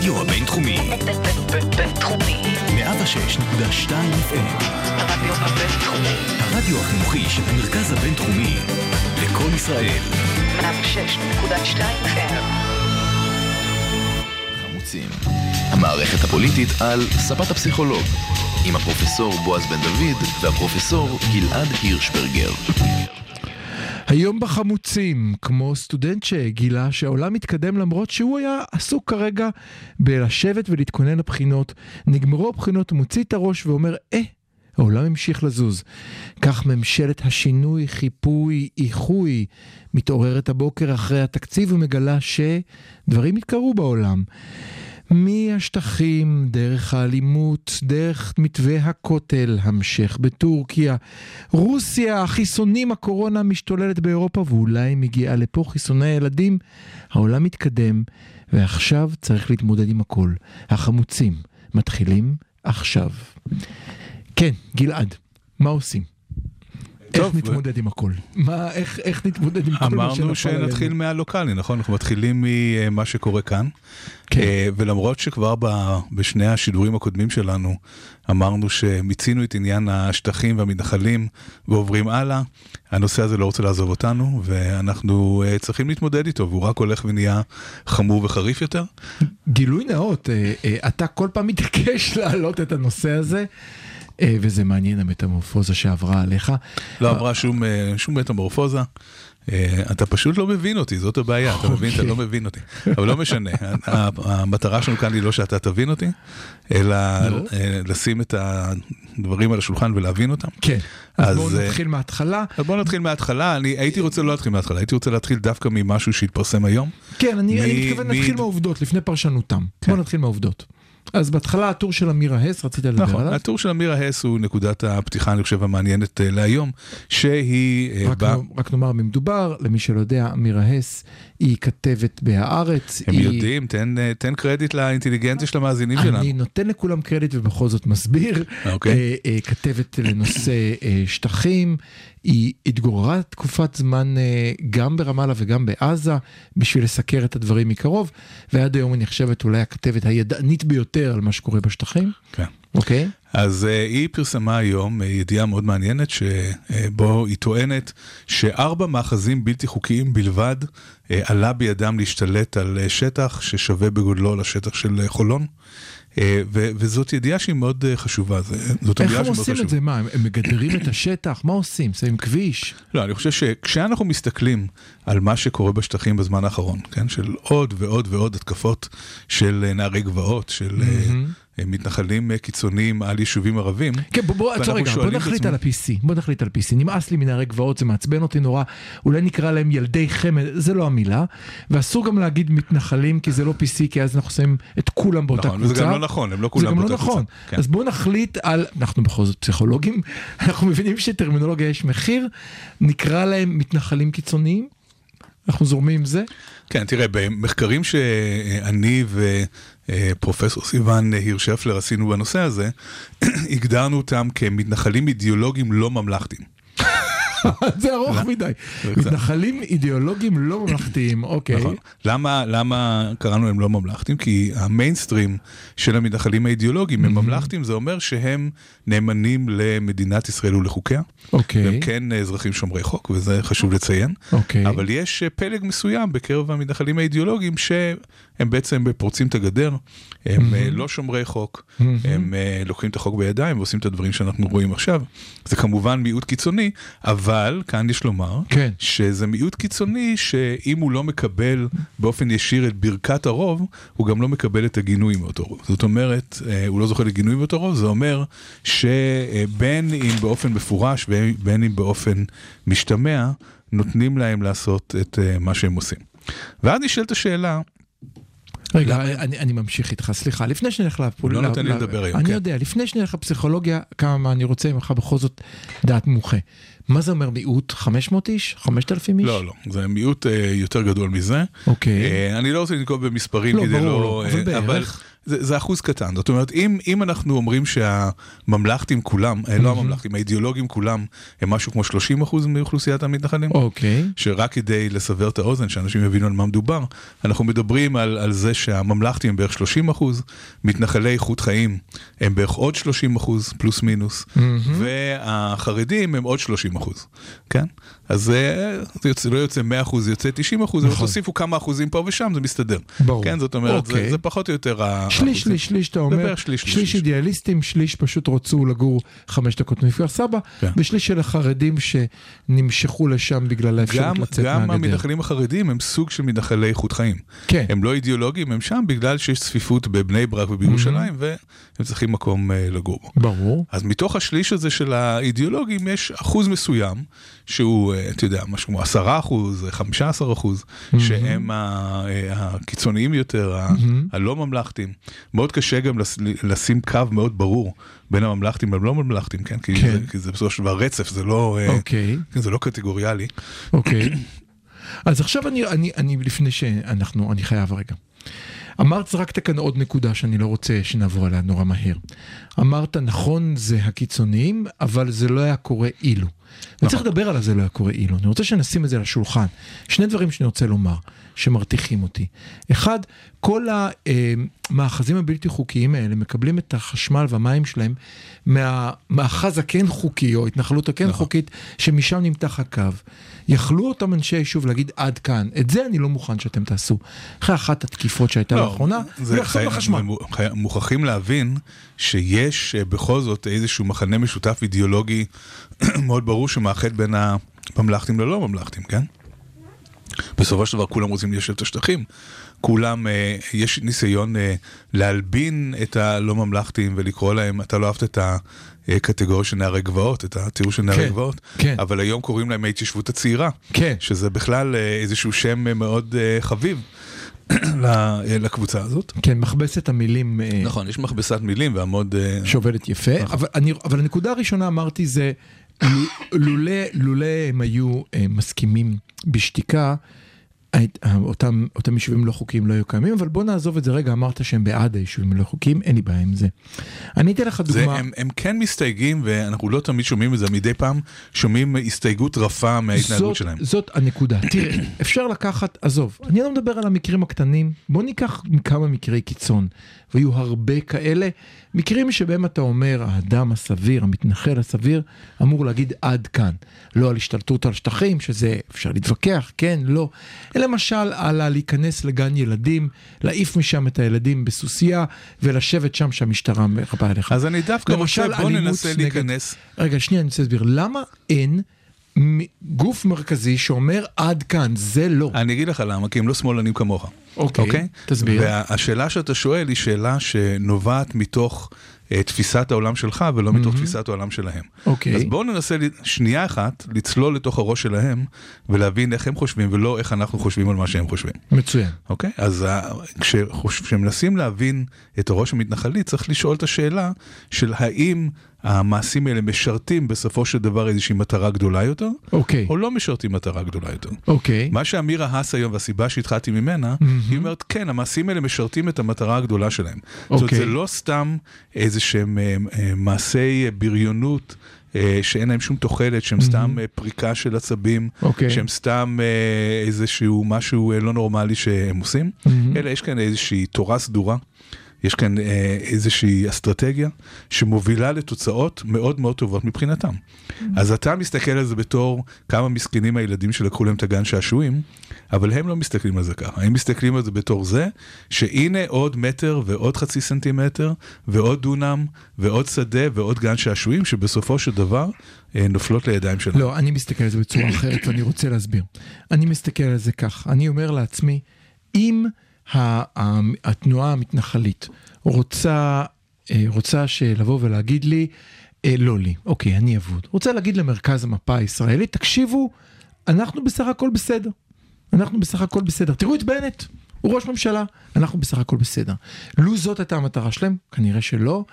הרדיו הבינתחומי. בינתחומי. 106.2 FM. הרדיו הבינתחומי. הרדיו החינוכי של המרכז הבינתחומי. לקום ישראל. 106.2 FM. חמוצים. המערכת הפוליטית על ספת הפסיכולוג. עם הפרופסור בועז בן דוד והפרופסור גלעד הירשברגר. היום בחמוצים, כמו סטודנט שגילה שהעולם מתקדם למרות שהוא היה עסוק כרגע בלשבת ולהתכונן לבחינות. נגמרו הבחינות, הוא מוציא את הראש ואומר, אה, העולם המשיך לזוז. כך ממשלת השינוי, חיפוי, איחוי, מתעוררת הבוקר אחרי התקציב ומגלה שדברים התקרו בעולם. מהשטחים, דרך האלימות, דרך מתווה הכותל, המשך בטורקיה, רוסיה, החיסונים, הקורונה משתוללת באירופה ואולי מגיעה לפה חיסוני הילדים. העולם מתקדם ועכשיו צריך להתמודד עם הכל. החמוצים מתחילים עכשיו. כן, גלעד, מה עושים? טוב, איך נתמודד עם הכל? מה, איך, איך נתמודד עם כל מה אמרנו שנפל עלינו? שנתחיל מהלוקאלי, נכון? אנחנו מתחילים ממה שקורה כאן. כן. אה, ולמרות שכבר ב- בשני השידורים הקודמים שלנו אמרנו שמיצינו את עניין השטחים והמתנחלים ועוברים הלאה, הנושא הזה לא רוצה לעזוב אותנו ואנחנו אה, צריכים להתמודד איתו והוא רק הולך ונהיה חמור וחריף יותר. גילוי נאות, אה, אתה כל פעם מתעקש להעלות את הנושא הזה, וזה מעניין המטמורפוזה שעברה עליך. לא עברה שום, אה, שום מטמורפוזה. אה, אתה פשוט לא מבין אותי, זאת הבעיה, אתה מבין? אתה אוקיי. לא מבין אותי. אבל לא משנה, המטרה שלנו כאן היא לא שאתה תבין אותי, אלא לא. אה, לשים את הדברים על השולחן ולהבין אותם. כן, אז אז, בואו אה, נתחיל מההתחלה. אז בוא נתחיל מההתחלה, אני הייתי רוצה לא להתחיל מההתחלה, הייתי רוצה להתחיל דווקא ממשהו שהתפרסם היום. כן, אני מתכוון להתחיל מהעובדות, לפני פרשנותם. כן. בואו נתחיל מהעובדות. אז בהתחלה הטור של אמירה הס, רצית לדבר נכון, עליו? הטור של אמירה הס הוא נקודת הפתיחה, אני חושב, המעניינת אה, להיום, שהיא אה, רק באה... נו- רק נאמר מי מדובר, למי שלא יודע, אמירה הס היא כתבת בהארץ. הם היא- יודעים, תן, תן קרדיט לאינטליגנציה של המאזינים שלנו. אני נותן לכולם קרדיט ובכל זאת מסביר. אוקיי. אה, אה, כתבת לנושא אה, שטחים, היא התגוררה תקופת זמן אה, גם ברמאללה וגם בעזה בשביל לסקר את הדברים מקרוב, ועד היום היא נחשבת אולי הכתבת הידענית ביותר על מה שקורה בשטחים. כן. אוקיי? אז uh, היא פרסמה היום uh, ידיעה מאוד מעניינת שבו היא טוענת שארבע מאחזים בלתי חוקיים בלבד uh, עלה בידם להשתלט על uh, שטח ששווה בגודלו לשטח של uh, חולון. Uh, ו- וזאת ידיעה שהיא מאוד uh, חשובה, זה- זאת איך ידיעה הם שהיא מאוד עושים חשובה. את זה? מה, הם הם מגדרים את השטח? מה עושים? שמים כביש? לא, אני חושב שכשאנחנו מסתכלים על מה שקורה בשטחים בזמן האחרון, כן, של עוד ועוד ועוד התקפות של אה, נערי גבעות, של אה, אה, מתנחלים אה, קיצוניים על יישובים ערבים. כן, בוא, בוא, עצור רגע, בוא נחליט על עצמנו- ה-PC, בוא נחליט על PC. נמאס לי מנערי גבעות, זה מעצבן אותי נורא. אולי נקרא להם ילדי חמד, זה לא המילה. ואסור גם להגיד מתנחלים, כי זה לא PC, כי אז אנחנו שמים את כולם באותה נכון, קבוצה. וזה גם לא נכון, הם לא זה כולם לא באותה נכון. קבוצה. כן. אז בואו נחליט על, אנחנו בכל זאת פסיכולוגים, אנחנו מבינים שטרמינולוגיה יש מחיר, נקרא להם מתנחלים קיצוניים. אנחנו זורמים עם זה. כן, תראה, במחקרים שאני ופרופסור סיון הירשפלר עשינו בנושא הזה, הגדרנו אותם כמתנחלים אידיאולוגיים לא ממלכתיים. זה ארוך מדי. מתנחלים אידיאולוגיים לא ממלכתיים, אוקיי. נכון. למה, למה קראנו להם לא ממלכתיים? כי המיינסטרים של המתנחלים האידיאולוגיים הם ממלכתיים, זה אומר שהם נאמנים למדינת ישראל ולחוקיה. אוקיי. והם כן אזרחים שומרי חוק, וזה חשוב לציין. אוקיי. אבל יש אה, פלג מסוים בקרב המתנחלים האידיאולוגיים שהם בעצם פורצים את הגדר, הם אה, לא שומרי חוק, הם אה, לוקחים את החוק בידיים ועושים את הדברים שאנחנו רואים עכשיו. זה כמובן מיעוט קיצוני, אבל כאן יש לומר כן. שזה מיעוט קיצוני שאם הוא לא מקבל באופן ישיר את ברכת הרוב, הוא גם לא מקבל את הגינוי מאותו רוב. זאת אומרת, אה, הוא לא זוכה לגינוי מאותו רוב, זה אומר שבין אם באופן מפורש ובין אם באופן משתמע, נותנים להם לעשות את מה שהם עושים. ואז נשאלת השאלה, רגע, למה- אני, אני ממשיך איתך, סליחה, לפני שנלך לפול... לא נותן לי לדבר היום, אני כן. יודע, לפני שנלך לפסיכולוגיה, כמה אני רוצה ממך בכל זאת דעת מומחה. מה זה אומר מיעוט? 500 איש? 5,000 איש? לא, לא, זה מיעוט אה, יותר גדול מזה. אוקיי. אה, אני לא רוצה לנקוב במספרים לא, כדי ברור, לא... לא, אבל אה, בערך. זה, זה אחוז קטן, זאת אומרת, אם, אם אנחנו אומרים שהממלכתים כולם, אה, לא הממלכתים, האידיאולוגים כולם, הם משהו כמו 30 אחוז מאוכלוסיית המתנחלים, אוקיי. שרק כדי לסבר את האוזן, שאנשים יבינו על מה מדובר, אנחנו מדברים על, על זה שהממלכתים הם בערך 30 אחוז, מתנחלי איכות חיים הם בערך עוד 30 אחוז, פלוס מינוס, והחרדים הם עוד 30 אחוז, כן? אז זה יוצא, לא יוצא 100 אחוז, זה יוצא 90 אחוז, נכון. תוסיפו כמה אחוזים פה ושם, זה מסתדר. ברור. כן, זאת אומרת, זה, אוקיי. זה פחות או יותר. שליש. שליש, שליש, אתה זה אומר, שליש, שליש, שליש. אידיאליסטים, שליש פשוט רצו לגור חמש דקות מכפר סבא, כן. ושליש של החרדים שנמשכו לשם בגלל האפשרות גם, לצאת גם מהגדר. המתנחלים החרדים הם סוג של מתנחלי איכות חיים. כן. הם לא אידיאולוגים, הם שם בגלל שיש צפיפות בבני ברק ובירושלים, והם צריכים מקום אה, לגור בו. ברור. אז מתוך השליש הזה של האידיאולוגים יש אחוז מסוים, שהוא, אה, אתה יודע, משהו כמו עשרה אחוז, חמישה עשר אחוז, שהם ה- אה, הקיצוניים יותר, ה- הלא ממלכתיים. מאוד קשה גם לשים קו מאוד ברור בין הממלכתיים ללא ממלכתיים, כן? כי כן. זה- כי זה בסופו של דבר רצף, זה לא... אה, אוקיי. כן, זה לא קטגוריאלי. אוקיי. אז עכשיו אני, אני, אני לפני שאנחנו, אני חייב רגע. אמרת, זרקת כאן עוד נקודה שאני לא רוצה שנעבור עליה נורא מהר. אמרת, נכון, זה הקיצוניים, אבל זה לא היה קורה אילו. וצריך לדבר על זה לא היה קורה אילו. אני רוצה שנשים את זה על השולחן. שני דברים שאני רוצה לומר, שמרתיחים אותי. אחד, כל המאחזים הבלתי חוקיים האלה מקבלים את החשמל והמים שלהם מהמאחז הכן חוקי, או התנחלות הכן נכון. חוקית, שמשם נמתח הקו. יכלו אותם אנשי היישוב להגיד עד כאן, את זה אני לא מוכן שאתם תעשו. אחרי אחת התקיפות שהייתה לא, לאחרונה, חי- לחשמל. מו- חי- מוכרחים להבין שיש אה, בכל זאת איזשהו מחנה משותף אידיאולוגי מאוד ברור שמאחד בין הממלכתים ללא ממלכתים, כן? בסופו של דבר כולם רוצים ליישב את השטחים. כולם, אה, יש ניסיון אה, להלבין את הלא ממלכתיים ולקרוא להם, אתה לא אהבת את הקטגוריה של נערי גבעות, את התיאור של נערי כן, גבעות, כן. אבל היום קוראים להם ההתיישבות הצעירה. כן. שזה בכלל אה, איזשהו שם אה, מאוד אה, חביב אה, לקבוצה הזאת. כן, מכבסת המילים נכון, יש מכבסת מילים והמוד... שעובדת יפה, נכון. אבל, אני, אבל הנקודה הראשונה אמרתי זה, לולא, לולא הם היו אה, מסכימים בשתיקה, אותם, אותם יישובים לא חוקיים לא היו קיימים, אבל בוא נעזוב את זה רגע, אמרת שהם בעד היישובים הלא חוקיים, אין לי בעיה עם זה. אני אתן לך זה, דוגמה, הם, הם כן מסתייגים, ואנחנו לא תמיד שומעים את זה, מדי פעם שומעים הסתייגות רפה מההתנהגות זאת, שלהם. זאת הנקודה. תראה, אפשר לקחת, עזוב, אני לא מדבר על המקרים הקטנים, בוא ניקח כמה מקרי קיצון, והיו הרבה כאלה, מקרים שבהם אתה אומר, האדם הסביר, המתנחל הסביר, אמור להגיד עד כאן. לא על השתלטות על שטחים, שזה אפשר להתווכח, כן, לא. למשל על להיכנס לגן ילדים, להעיף משם את הילדים בסוסייה, ולשבת שם שהמשטרה מרבה עליך. אז אני דווקא רוצה, בוא ננסה נגד- להיכנס. רגע, שנייה, אני רוצה להסביר. למה אין גוף מרכזי שאומר עד כאן, זה לא? אני אגיד לך למה, כי הם לא שמאלנים כמוך. אוקיי, תסביר. והשאלה שאתה שואל היא שאלה שנובעת מתוך אה, תפיסת העולם שלך ולא מתוך תפיסת העולם שלהם. אוקיי. אז בואו ננסה שנייה אחת לצלול לתוך הראש שלהם ולהבין איך הם חושבים ולא איך אנחנו חושבים על מה שהם חושבים. מצוין. אוקיי? אז ה- כשחוש- כשמנסים להבין את הראש המתנחלי, צריך לשאול את השאלה של האם המעשים האלה משרתים בסופו של דבר איזושהי מטרה גדולה יותר, אוקיי. או לא משרתים מטרה גדולה יותר. אוקיי. מה שאמירה האס היום, והסיבה שהתחלתי ממנה, היא אומרת, כן, המעשים האלה משרתים את המטרה הגדולה שלהם. זאת אומרת, אוקיי. זה לא סתם איזה שהם אה, אה, מעשי בריונות. אה, שאין להם שום תוחלת, שהם סתם אה, פריקה של עצבים, אוקיי. שהם סתם אה, איזשהו משהו לא נורמלי שהם עושים, אלא יש כאן איזושהי תורה סדורה, יש כאן אה, איזושהי אסטרטגיה שמובילה לתוצאות מאוד מאוד טובות מבחינתם. אז אתה מסתכל על זה בתור כמה מסכנים הילדים שלקחו להם את הגן שעשועים, אבל הם לא מסתכלים על זה ככה, הם מסתכלים על זה בתור זה, שהנה עוד מטר ועוד חצי סנטימטר ועוד דונם ועוד שדה ועוד גן שעשועים שבסופו של דבר אה, נופלות לידיים שלנו. לא, אני מסתכל על זה בצורה אחרת ואני רוצה להסביר. אני מסתכל על זה כך, אני אומר לעצמי, אם התנועה המתנחלית רוצה, אה, רוצה לבוא ולהגיד לי, אה, לא לי, אוקיי, אני אבוד. רוצה להגיד למרכז המפה הישראלית, תקשיבו, אנחנו בסך הכל בסדר. אנחנו בסך הכל בסדר. תראו את בנט, הוא ראש ממשלה, אנחנו בסך הכל בסדר. לו זאת הייתה המטרה שלהם, כנראה שלא.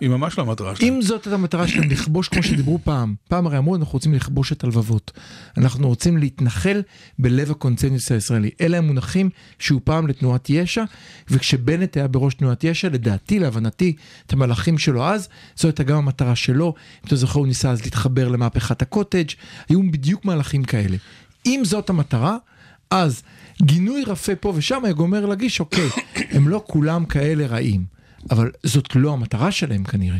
היא ממש לא המטרה שלהם. אם זאת הייתה המטרה שלהם לכבוש כמו שדיברו פעם, פעם הרי אמרו אנחנו רוצים לכבוש את הלבבות. אנחנו רוצים להתנחל בלב הקונצנזוס הישראלי. אלה המונחים שהוא פעם לתנועת יש"ע, וכשבנט היה בראש תנועת יש"ע, לדעתי, להבנתי, את המהלכים שלו אז, זו הייתה גם המטרה שלו. אם אתה זוכר, הוא ניסה אז להתחבר למהפכת הקוטג', היו בדיוק מהלכים כאלה. אם זאת המטרה, אז גינוי רפה פה ושם היה גומר להגיש, אוקיי, הם לא כולם כאלה רעים. אבל זאת לא המטרה שלהם כנראה.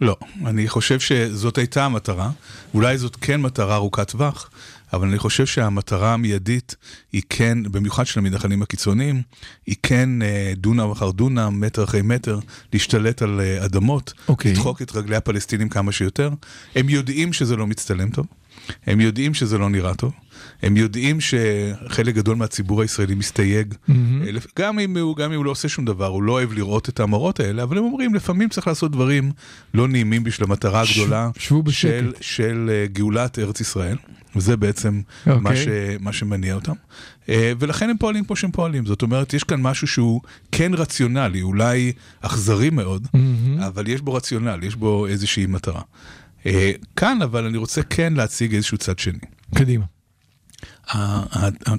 לא, אני חושב שזאת הייתה המטרה, אולי זאת כן מטרה ארוכת טווח, אבל אני חושב שהמטרה המיידית היא כן, במיוחד של המתנחלים הקיצוניים, היא כן אה, דונם אחר דונם, מטר אחרי מטר, להשתלט על אה, אדמות, okay. אוקיי. לדחוק את רגלי הפלסטינים כמה שיותר. הם יודעים שזה לא מצטלם טוב, הם יודעים שזה לא נראה טוב. הם יודעים שחלק גדול מהציבור הישראלי מסתייג, mm-hmm. גם, אם הוא, גם אם הוא לא עושה שום דבר, הוא לא אוהב לראות את המראות האלה, אבל הם אומרים, לפעמים צריך לעשות דברים לא נעימים בשביל המטרה הגדולה ש... של, של אה, גאולת ארץ ישראל, וזה בעצם okay. מה, אוקיי. ש, מה שמניע אותם. אה, ולכן הם פועלים כמו שהם פועלים, זאת אומרת, יש כאן משהו שהוא כן רציונלי, אולי אכזרי מאוד, mm-hmm. אבל יש בו רציונל, יש בו איזושהי מטרה. כאן, אבל אני רוצה כן להציג איזשהו צד שני. קדימה.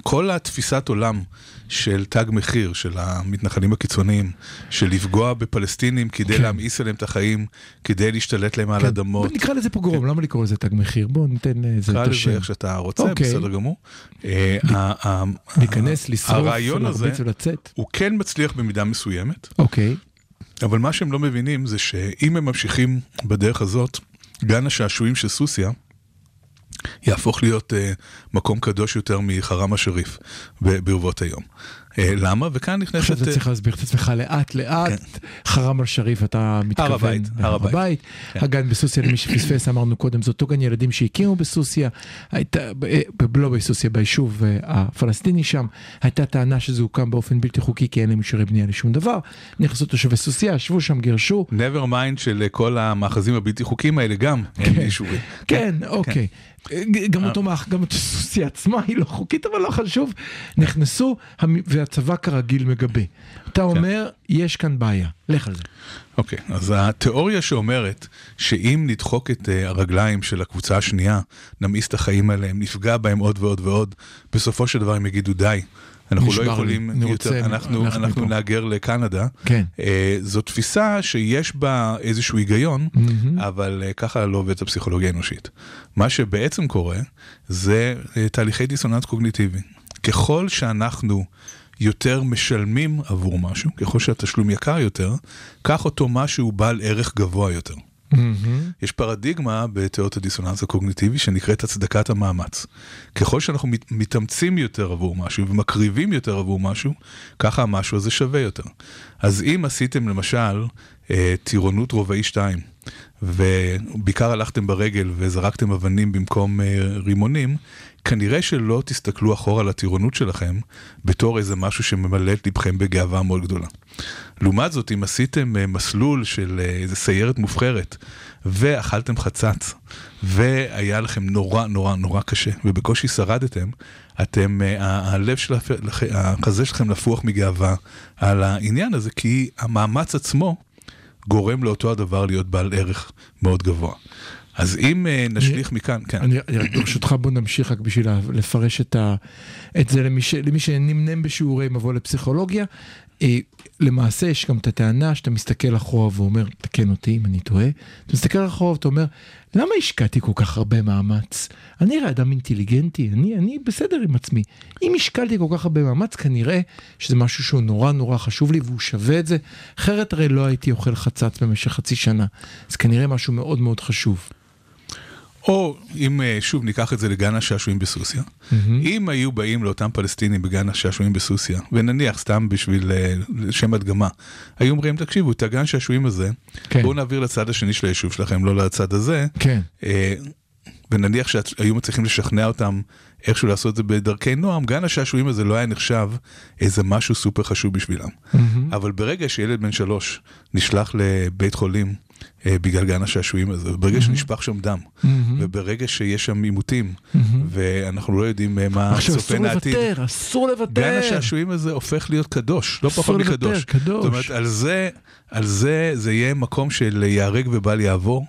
כל התפיסת עולם של תג מחיר, של המתנחלים הקיצוניים, של לפגוע בפלסטינים כדי כן. להמאיס עליהם את החיים, כדי להשתלט להם על כן. אדמות. נקרא לזה פוגרום, למה לקרוא לזה תג מחיר? בוא ניתן לזה קרא את לזה השם. איך שאתה רוצה, אוקיי. בסדר גמור. אה, להיכנס, לשרוף, הרעיון הזה, להרביץ ולצאת. הוא כן מצליח במידה מסוימת, אוקיי. אבל מה שהם לא מבינים זה שאם הם ממשיכים בדרך הזאת, גן השעשועים של סוסיא, יהפוך להיות uh, מקום קדוש יותר מחרם א-שריף ב- ברבות היום. Uh, למה? וכאן נכנסת... עכשיו אתה צריך להסביר את עצמך לאט לאט. חרם על שריף אתה מתכוון. הבית, הר הבית. כן. הגן בסוסיא למי שפספס אמרנו קודם זה אותו גן ילדים שהקימו בסוסיא. הייתה, אה, לא בסוסיא ביישוב הפלסטיני שם. הייתה טענה שזה הוקם באופן בלתי חוקי כי אין להם אישורי בנייה לשום דבר. נכנסו תושבי סוסיא ישבו שם גירשו. never mind של כל המאחזים הבלתי חוקיים האלה גם אין אישורים. כן, אוקיי. גם אותו מאח, גם סוסיא עצמה היא לא חוקית, אבל לא חשוב. נכנסו, והצבא כרגיל מגבה. אתה אומר, יש כאן בעיה, לך על זה. אוקיי, אז התיאוריה שאומרת שאם נדחוק את אה, הרגליים של הקבוצה השנייה, נמאיס את החיים עליהם, נפגע בהם עוד ועוד ועוד, בסופו של דבר הם יגידו די. אנחנו לא לי, יכולים אני יותר, רוצה, אנחנו, אנחנו אנחנו. נהגר לקנדה. כן. אה, זו תפיסה שיש בה איזשהו היגיון, מהמם. אבל אה, ככה לא עובדת הפסיכולוגיה האנושית. מה שבעצם קורה זה אה, תהליכי דיסוננס קוגניטיבי. ככל שאנחנו יותר משלמים עבור משהו, ככל שהתשלום יקר יותר, כך אותו משהו בעל ערך גבוה יותר. מהמם. יש פרדיגמה בתיאוריות הדיסוננס הקוגניטיבי שנקראת הצדקת המאמץ. ככל שאנחנו מת- מתאמצים יותר עבור משהו ומקריבים יותר עבור משהו, ככה המשהו הזה שווה יותר. אז אם עשיתם למשל אה, טירונות רובעי 2, ובעיקר הלכתם ברגל וזרקתם אבנים במקום אה, רימונים, כנראה שלא תסתכלו אחורה על הטירונות שלכם בתור איזה משהו שממלא את לבכם בגאווה מאוד גדולה. לעומת זאת, אם עשיתם אה, מסלול של אה, איזה סיירת מובחרת ואכלתם חצץ והיה לכם נורא נורא נורא קשה ובקושי שרדתם, אתם, אה, הלב של החזה שלכם לפוח מגאווה על העניין הזה, כי המאמץ עצמו גורם לאותו הדבר להיות בעל ערך מאוד גבוה. אז אם אה, נשליך מכאן, כן. אני אני רק ברשותך בוא נמשיך רק בשביל לפרש את, ה, את זה למי, למי שנמנם בשיעורי מבוא לפסיכולוגיה. אה, למעשה יש גם את הטענה שאתה מסתכל אחורה ואומר, תקן אותי אם אני טועה, אתה מסתכל אחורה ואתה אומר, למה השקעתי כל כך הרבה מאמץ? אני הרי אדם אינטליגנטי, אני, אני בסדר עם עצמי. אם השקעתי כל כך הרבה מאמץ, כנראה שזה משהו שהוא נורא נורא חשוב לי והוא שווה את זה, אחרת הרי לא הייתי אוכל חצץ במשך חצי שנה. אז כנראה משהו מאוד מאוד חשוב. או אם אה, שוב ניקח את זה לגן השעשועים בסוסיא, אם היו באים לאותם פלסטינים בגן השעשועים בסוסיא, ונניח סתם בשביל אה, לשם הדגמה, היו אומרים תקשיבו את הגן שעשועים הזה, כן. בואו נעביר לצד השני של היישוב שלכם, לא לצד הזה, כן. אה, ונניח שהיו מצליחים לשכנע אותם איכשהו לעשות את זה בדרכי נועם, גן השעשועים הזה לא היה נחשב איזה משהו סופר חשוב בשבילם. אבל ברגע שילד בן שלוש נשלח לבית חולים בגלל גן השעשועים הזה, וברגע שנשפך שם דם, וברגע שיש שם עימותים, ואנחנו לא יודעים אה, מה עכשיו צופן אסור העתיד. לוותר, אסור לוותר. גן השעשועים הזה הופך להיות קדוש, לא אסור פחות לוותר, מקדוש. קדוש. זאת אומרת, על זה, על זה, זה יהיה מקום של ייהרג ובל יעבור.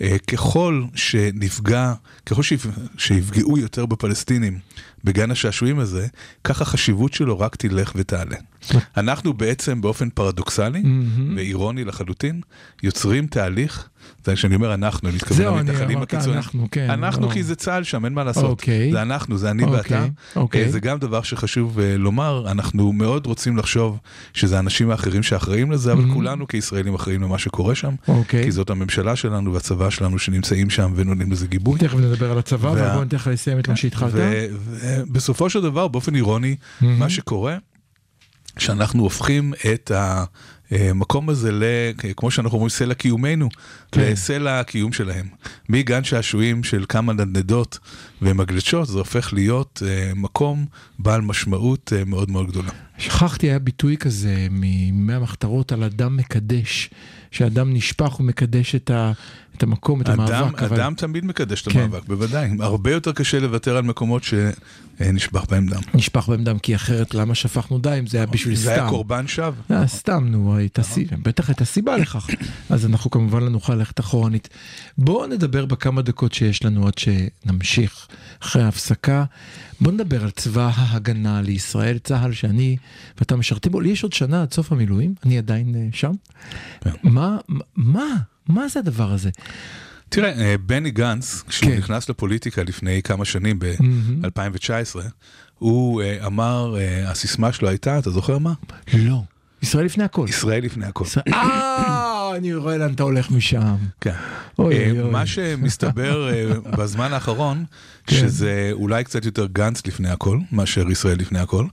אה, ככל שנפגע, ככל שיפ- שיפגעו יותר בפלסטינים בגן השעשועים הזה, כך החשיבות שלו רק תלך ותעלה. אנחנו בעצם באופן פרדוקסלי ואירוני לחלוטין, יוצרים תהליך, זה כשאני אומר אנחנו, אני מתכוון למתנחלים הקיצוניים. אנחנו, כן, אנחנו לא. כי זה צה"ל שם, אין מה לעשות. אוקיי. זה אנחנו, זה אני אוקיי, ואתה. אוקיי. אה, זה גם דבר שחשוב אה, לומר, אנחנו מאוד רוצים לחשוב שזה האנשים האחרים שאחראים לזה, אבל כולנו כישראלים אחראים למה שקורה שם, אוקיי. כי זאת הממשלה שלנו והצבא שלנו שנמצאים שם ונותנים לזה גיבוי. תכף נדבר על הצבא, אבל בוא ניתן לך לסיים את מה שהתחלת. ו- ובסופו של דבר, באופן אירוני, מה שקורה, שאנחנו הופכים את המקום הזה, ל, כמו שאנחנו אומרים, סלע קיומנו, כן. לסלע הקיום שלהם. מגן שעשועים של כמה נדנדות ומגלשות, זה הופך להיות אה, מקום בעל משמעות אה, מאוד מאוד גדולה. שכחתי, היה ביטוי כזה מימי המחתרות על אדם מקדש, שאדם נשפך ומקדש את, ה, את המקום, את אדם, המאבק. אבל- אדם תמיד מקדש את כן. המאבק, בוודאי. הרבה יותר קשה לוותר על מקומות שנשפך בהם דם. נשפך בהם דם, כי אחרת למה שפכנו דם? זה היה בשביל זה סתם. היה קורבן שווא. אה, סתם, נו, סיבה, בטח הייתה סיבה לכך. אז אנחנו כמובן לא נוכל ללכת אחורנית. בואו נדבר בכמה דקות שיש לנו עד שנמשיך אחרי ההפסקה. בואו נדבר על צבא ההגנה לישראל, צה"ל שאני ואתה משרתים בו. לי יש עוד שנה עד סוף המילואים, אני עדיין אה, שם. כן. מה, מה, מה זה הדבר הזה? תראה, אה, בני גנץ, כשהוא כן. נכנס לפוליטיקה לפני כמה שנים, מהמם. ב-2019, הוא אה, אמר, אה, הסיסמה שלו הייתה, אתה זוכר מה? לא. ישראל לפני הכל. ישראל לפני הכל. אה, אני רואה לאן אתה הולך משם. כן. מה שמסתבר בזמן האחרון, כן. שזה אולי קצת יותר גנץ לפני הכל, מאשר ישראל לפני הכל,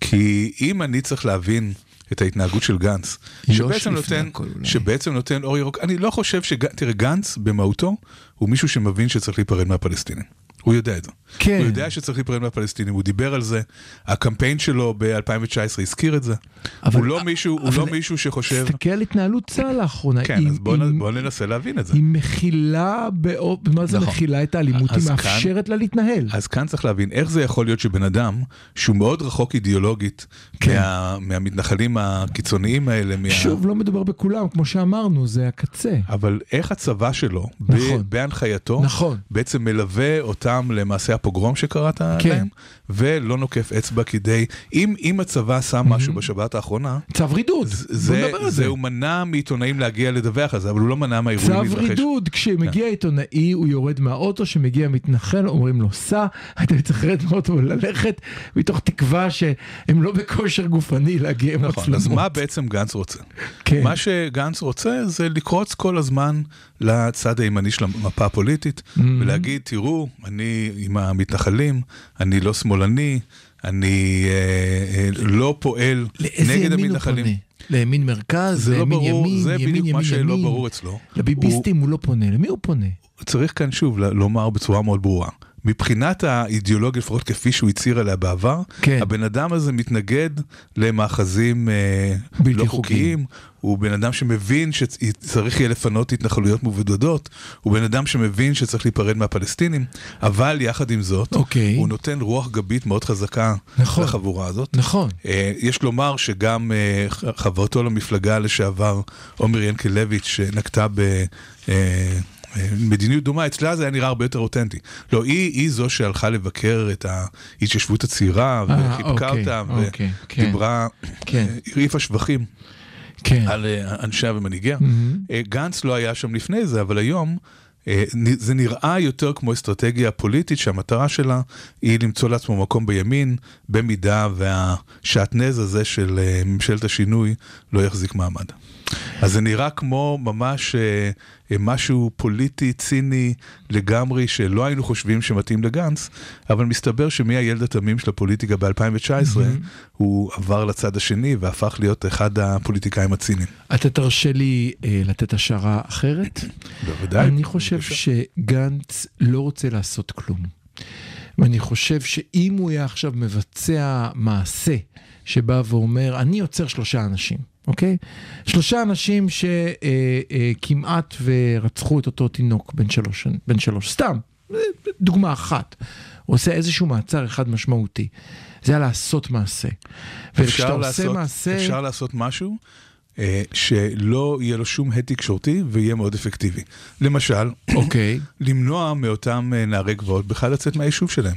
כי אם אני צריך להבין את ההתנהגות של גנץ, שבעצם נותן, הכל. שבעצם נותן אור ירוק, אני לא חושב ש... תראה, גנץ במהותו הוא מישהו שמבין שצריך להיפרד מהפלסטינים. הוא יודע את זה. כן. הוא יודע שצריך להיפרד מהפלסטינים, הוא דיבר על זה, הקמפיין שלו ב-2019 הזכיר את זה. אבל- הוא לא מישהו, הוא אבל- לא מישהו שחושב... תסתכל על התנהלות צה"ל לאחרונה. כן, היא- אז בואו בואו ננסה להבין את זה. היא מכילה, באופ... מה זה נכון. מכילה את האלימות? היא אז כאן- מאפשרת לה להתנהל. אז כאן צריך להבין איך זה יכול להיות שבן אדם שהוא מאוד רחוק אידיאולוגית כן. מה, מהמתנחלים הקיצוניים האלה, מה... שוב, לא מדובר בכולם, כמו שאמרנו, זה הקצה. אבל איך הצבא שלו, ב- נכון. בהנחייתו, נכון. בעצם מלווה אותם למעשה הפוגרום שקראת כן. להם, ולא נוקף אצבע כדי, אם, אם הצבא שם משהו בשבת האחרונה, צו רידוד, בוא זה, נדבר על זה זה. הוא מנע מעיתונאים להגיע לדווח על זה, אבל הוא לא מנע מהאירועים צו להתרחש. רידוד, כשמגיע עיתונאי הוא יורד מהאוטו, כשמגיע מתנחל אומרים לו סע, אתה צריך לרדת מהאוטו וללכת, מתוך תקווה שהם לא בכושר גופני להגיע עם נכון, אז מצלמות. מה בעצם גנץ רוצה? כן. מה שגנץ רוצה זה לקרוץ כל הזמן לצד הימני של המפה הפוליטית, Mm-hmm. ולהגיד, תראו, אני עם המתנחלים, אני לא שמאלני, אני אה, אה, לא פועל לאיזה נגד ימין הוא המתנחלים. פונה? לימין מרכז, לא לימין ברור, ימין, זה ימין בדיוק ימין מה שלא. ברור אצלו. לביביסטים הוא לא פונה, למי הוא פונה? צריך כאן שוב לומר בצורה מאוד ברורה. מבחינת האידיאולוגיה, לפחות כפי שהוא הצהיר עליה בעבר, כן. הבן אדם הזה מתנגד למאחזים אה, בלתי לא חוקיים. חוקיים, הוא בן אדם שמבין שצריך יהיה לפנות התנחלויות מבודדות, הוא בן אדם שמבין שצריך להיפרד מהפלסטינים, אבל יחד עם זאת, אוקיי. הוא נותן רוח גבית מאוד חזקה נכון. לחבורה הזאת. נכון. אה, יש לומר שגם אה, חברתו למפלגה לשעבר, עומר ינקלביץ', שנקטה ב... אה, אה, מדיניות דומה, אצלה זה היה נראה הרבה יותר אותנטי. לא, היא, היא זו שהלכה לבקר את ההתיישבות הצעירה, אה, וחיבקה אוקיי, אותה, אוקיי, כן. ודיברה, כן. הרעיפה שבחים כן. על אה, אנשיה ומנהיגיה. אה, גנץ לא היה שם לפני זה, אבל היום אה, זה נראה יותר כמו אסטרטגיה פוליטית שהמטרה שלה היא למצוא לעצמו מקום בימין, במידה והשעטנז הזה של אה, ממשלת השינוי לא יחזיק מעמד. אז זה נראה כמו ממש אה, אה, משהו פוליטי, ציני לגמרי, שלא היינו חושבים שמתאים לגנץ, אבל מסתבר שמהילד התמים של הפוליטיקה ב-2019, הוא עבר לצד השני והפך להיות אחד הפוליטיקאים הציניים. אתה תרשה לי אה, לתת השערה אחרת? בוודאי. אני חושב שגנץ לא רוצה לעשות כלום. ואני חושב שאם הוא היה עכשיו מבצע מעשה שבא ואומר, אני עוצר שלושה אנשים, אוקיי? שלושה אנשים שכמעט ורצחו את אותו תינוק בן שלוש, בן שלוש, סתם, אה, דוגמה אחת. הוא עושה איזשהו מעצר אחד משמעותי. זה היה לעשות מעשה. וכשאתה עושה לעשות, מעשה... אפשר לעשות משהו אה, שלא יהיה לו שום הד תקשורתי ויהיה מאוד אפקטיבי. למשל, אוקיי. למנוע מאותם אה, נערי גבעות בכלל לצאת מהיישוב שלהם.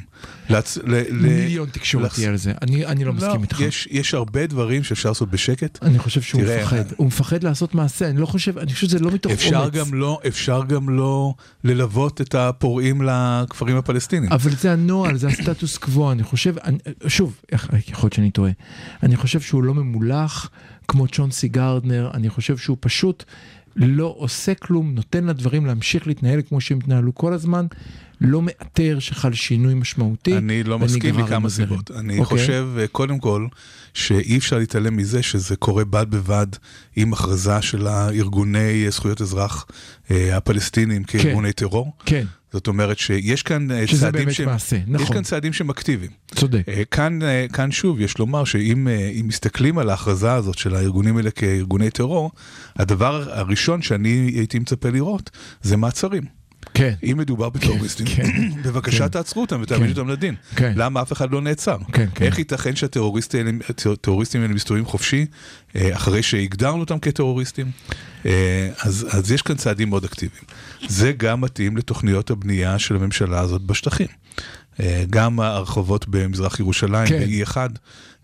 לצ... ל... מיליון תקשורתי על זה. אני, אני לא מסכים איתך. יש, יש הרבה דברים שאפשר לעשות בשקט. אני חושב שהוא תראה, מפחד. אה, הוא מפחד לעשות מעשה, אני לא חושב, אני חושב שזה לא מתוך אפשר אומץ. גם, לא, אפשר גם לא ללוות את הפורעים לכפרים הפלסטינים. אבל זה הנוהל, זה הסטטוס קוו, אני חושב, אני, שוב, יכול להיות שאני טועה, אני חושב שהוא לא ממולח כמו צ'ונסי גרדנר, אני חושב שהוא פשוט לא עושה כלום, נותן לדברים להמשיך להתנהל כמו שהם התנהלו כל הזמן, לא מאתר שחל שינוי משמעותי. אני לא מסכים מכמה. סיבות. אני אוקיי? חושב, אה, קודם כל, שאי אפשר להתעלם מזה שזה קורה בד בבד עם הכרזה של הארגוני זכויות אזרח אה, הפלסטינים כארגוני טרור. כן, זאת אומרת שיש כאן אה, צעדים שהם, מעשה, יש נכון. כאן צעדים שהם אקטיביים. צודק. אה, כאן, אה, כאן שוב, יש לומר שאם אה, אם מסתכלים על ההכרזה הזאת של הארגונים האלה כארגוני טרור, הדבר הראשון שאני הייתי מצפה לראות זה מעצרים. כן, אם מדובר בטרוריסטים, כן, בבקשה כן. תעצרו אותם ותעמידו כן. אותם לדין. כן. למה אף אחד לא נעצר? כן, כן. איך ייתכן שהטרוריסטים האלה- מסתובבים חופשי אה, אחרי שהגדרנו אותם כטרוריסטים? אה, אז, אז יש כאן צעדים מאוד אקטיביים. זה גם מתאים לתוכניות הבנייה של הממשלה הזאת בשטחים. אה, גם הרחובות במזרח ירושלים, כן. ב-E1. אי אה,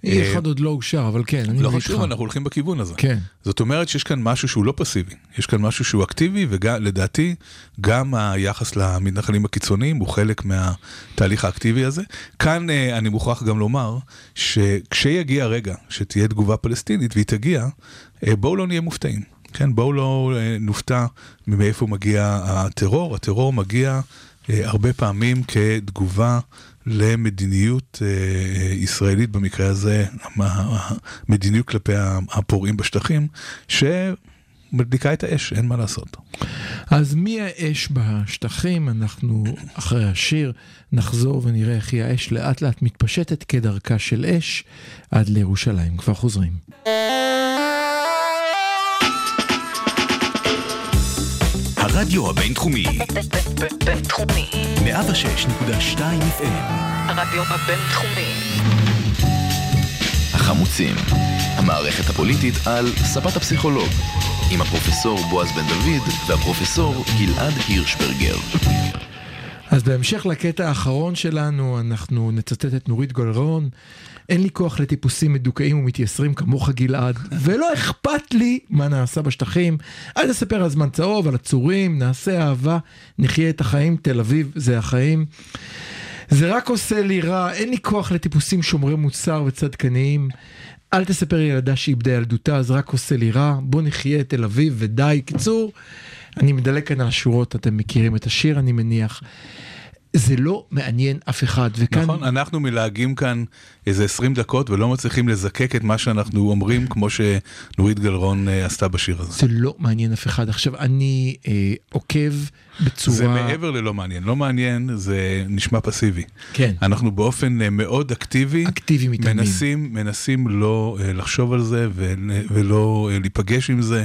אחד עוד לא אושר, אבל כן, אני לא חשוב. אנחנו הולכים בכיוון הזה. כן. זאת אומרת שיש כאן משהו שהוא לא פסיבי, יש כאן משהו שהוא אקטיבי, ולדעתי גם היחס למתנחלים הקיצוניים הוא חלק מהתהליך האקטיבי הזה. כאן אה, אני מוכרח גם לומר שכשיגיע הרגע שתהיה תגובה פלסטינית, והיא תגיע, אה, בואו לא נהיה מופתעים. כן, בואו לא אה, נופתע מאיפה מגיע הטרור. הטרור מגיע אה, הרבה פעמים כתגובה למדיניות אה, ישראלית, במקרה הזה המדיניות כלפי הפורעים בשטחים, שמדליקה את האש, אין מה לעשות. אז מי האש בשטחים? אנחנו אחרי השיר נחזור ונראה איך היא האש לאט לאט מתפשטת כדרכה של אש עד לירושלים. כבר חוזרים. הרדיו הבינתחומי, בינתחומי. 106.2 FM, הרדיו הבינתחומי. החמוצים, המערכת הפוליטית על ספת הפסיכולוג, עם הפרופסור בועז בן דוד והפרופסור גלעד הירשברגר. אז בהמשך לקטע האחרון שלנו, אנחנו נצטט את נורית גולרון. אין לי כוח לטיפוסים מדוכאים ומתייסרים כמוך גלעד, ולא אכפת לי מה נעשה בשטחים. אל תספר על זמן צהוב, על עצורים, נעשה אהבה, נחיה את החיים, תל אביב זה החיים. זה רק עושה לי רע, אין לי כוח לטיפוסים שומרי מוסר וצדקניים. אל תספר ילדה שאיבדה ילדותה, זה רק עושה לי רע. בוא נחיה את תל אביב ודי. קיצור, אני מדלג כאן על השורות, אתם מכירים את השיר אני מניח. זה לא מעניין אף אחד, וכאן... נכון, אנחנו מלהגים כאן איזה 20 דקות ולא מצליחים לזקק את מה שאנחנו אומרים, כמו שנורית גלרון אה, עשתה בשיר הזה. זה לא מעניין אף אחד. עכשיו, אני אה, עוקב בצורה... זה מעבר ללא מעניין, לא מעניין זה נשמע פסיבי. כן. אנחנו באופן אה, מאוד אקטיבי, אקטיבי מתאמנים. מנסים, מנסים לא אה, לחשוב על זה ול- ולא אה, להיפגש עם זה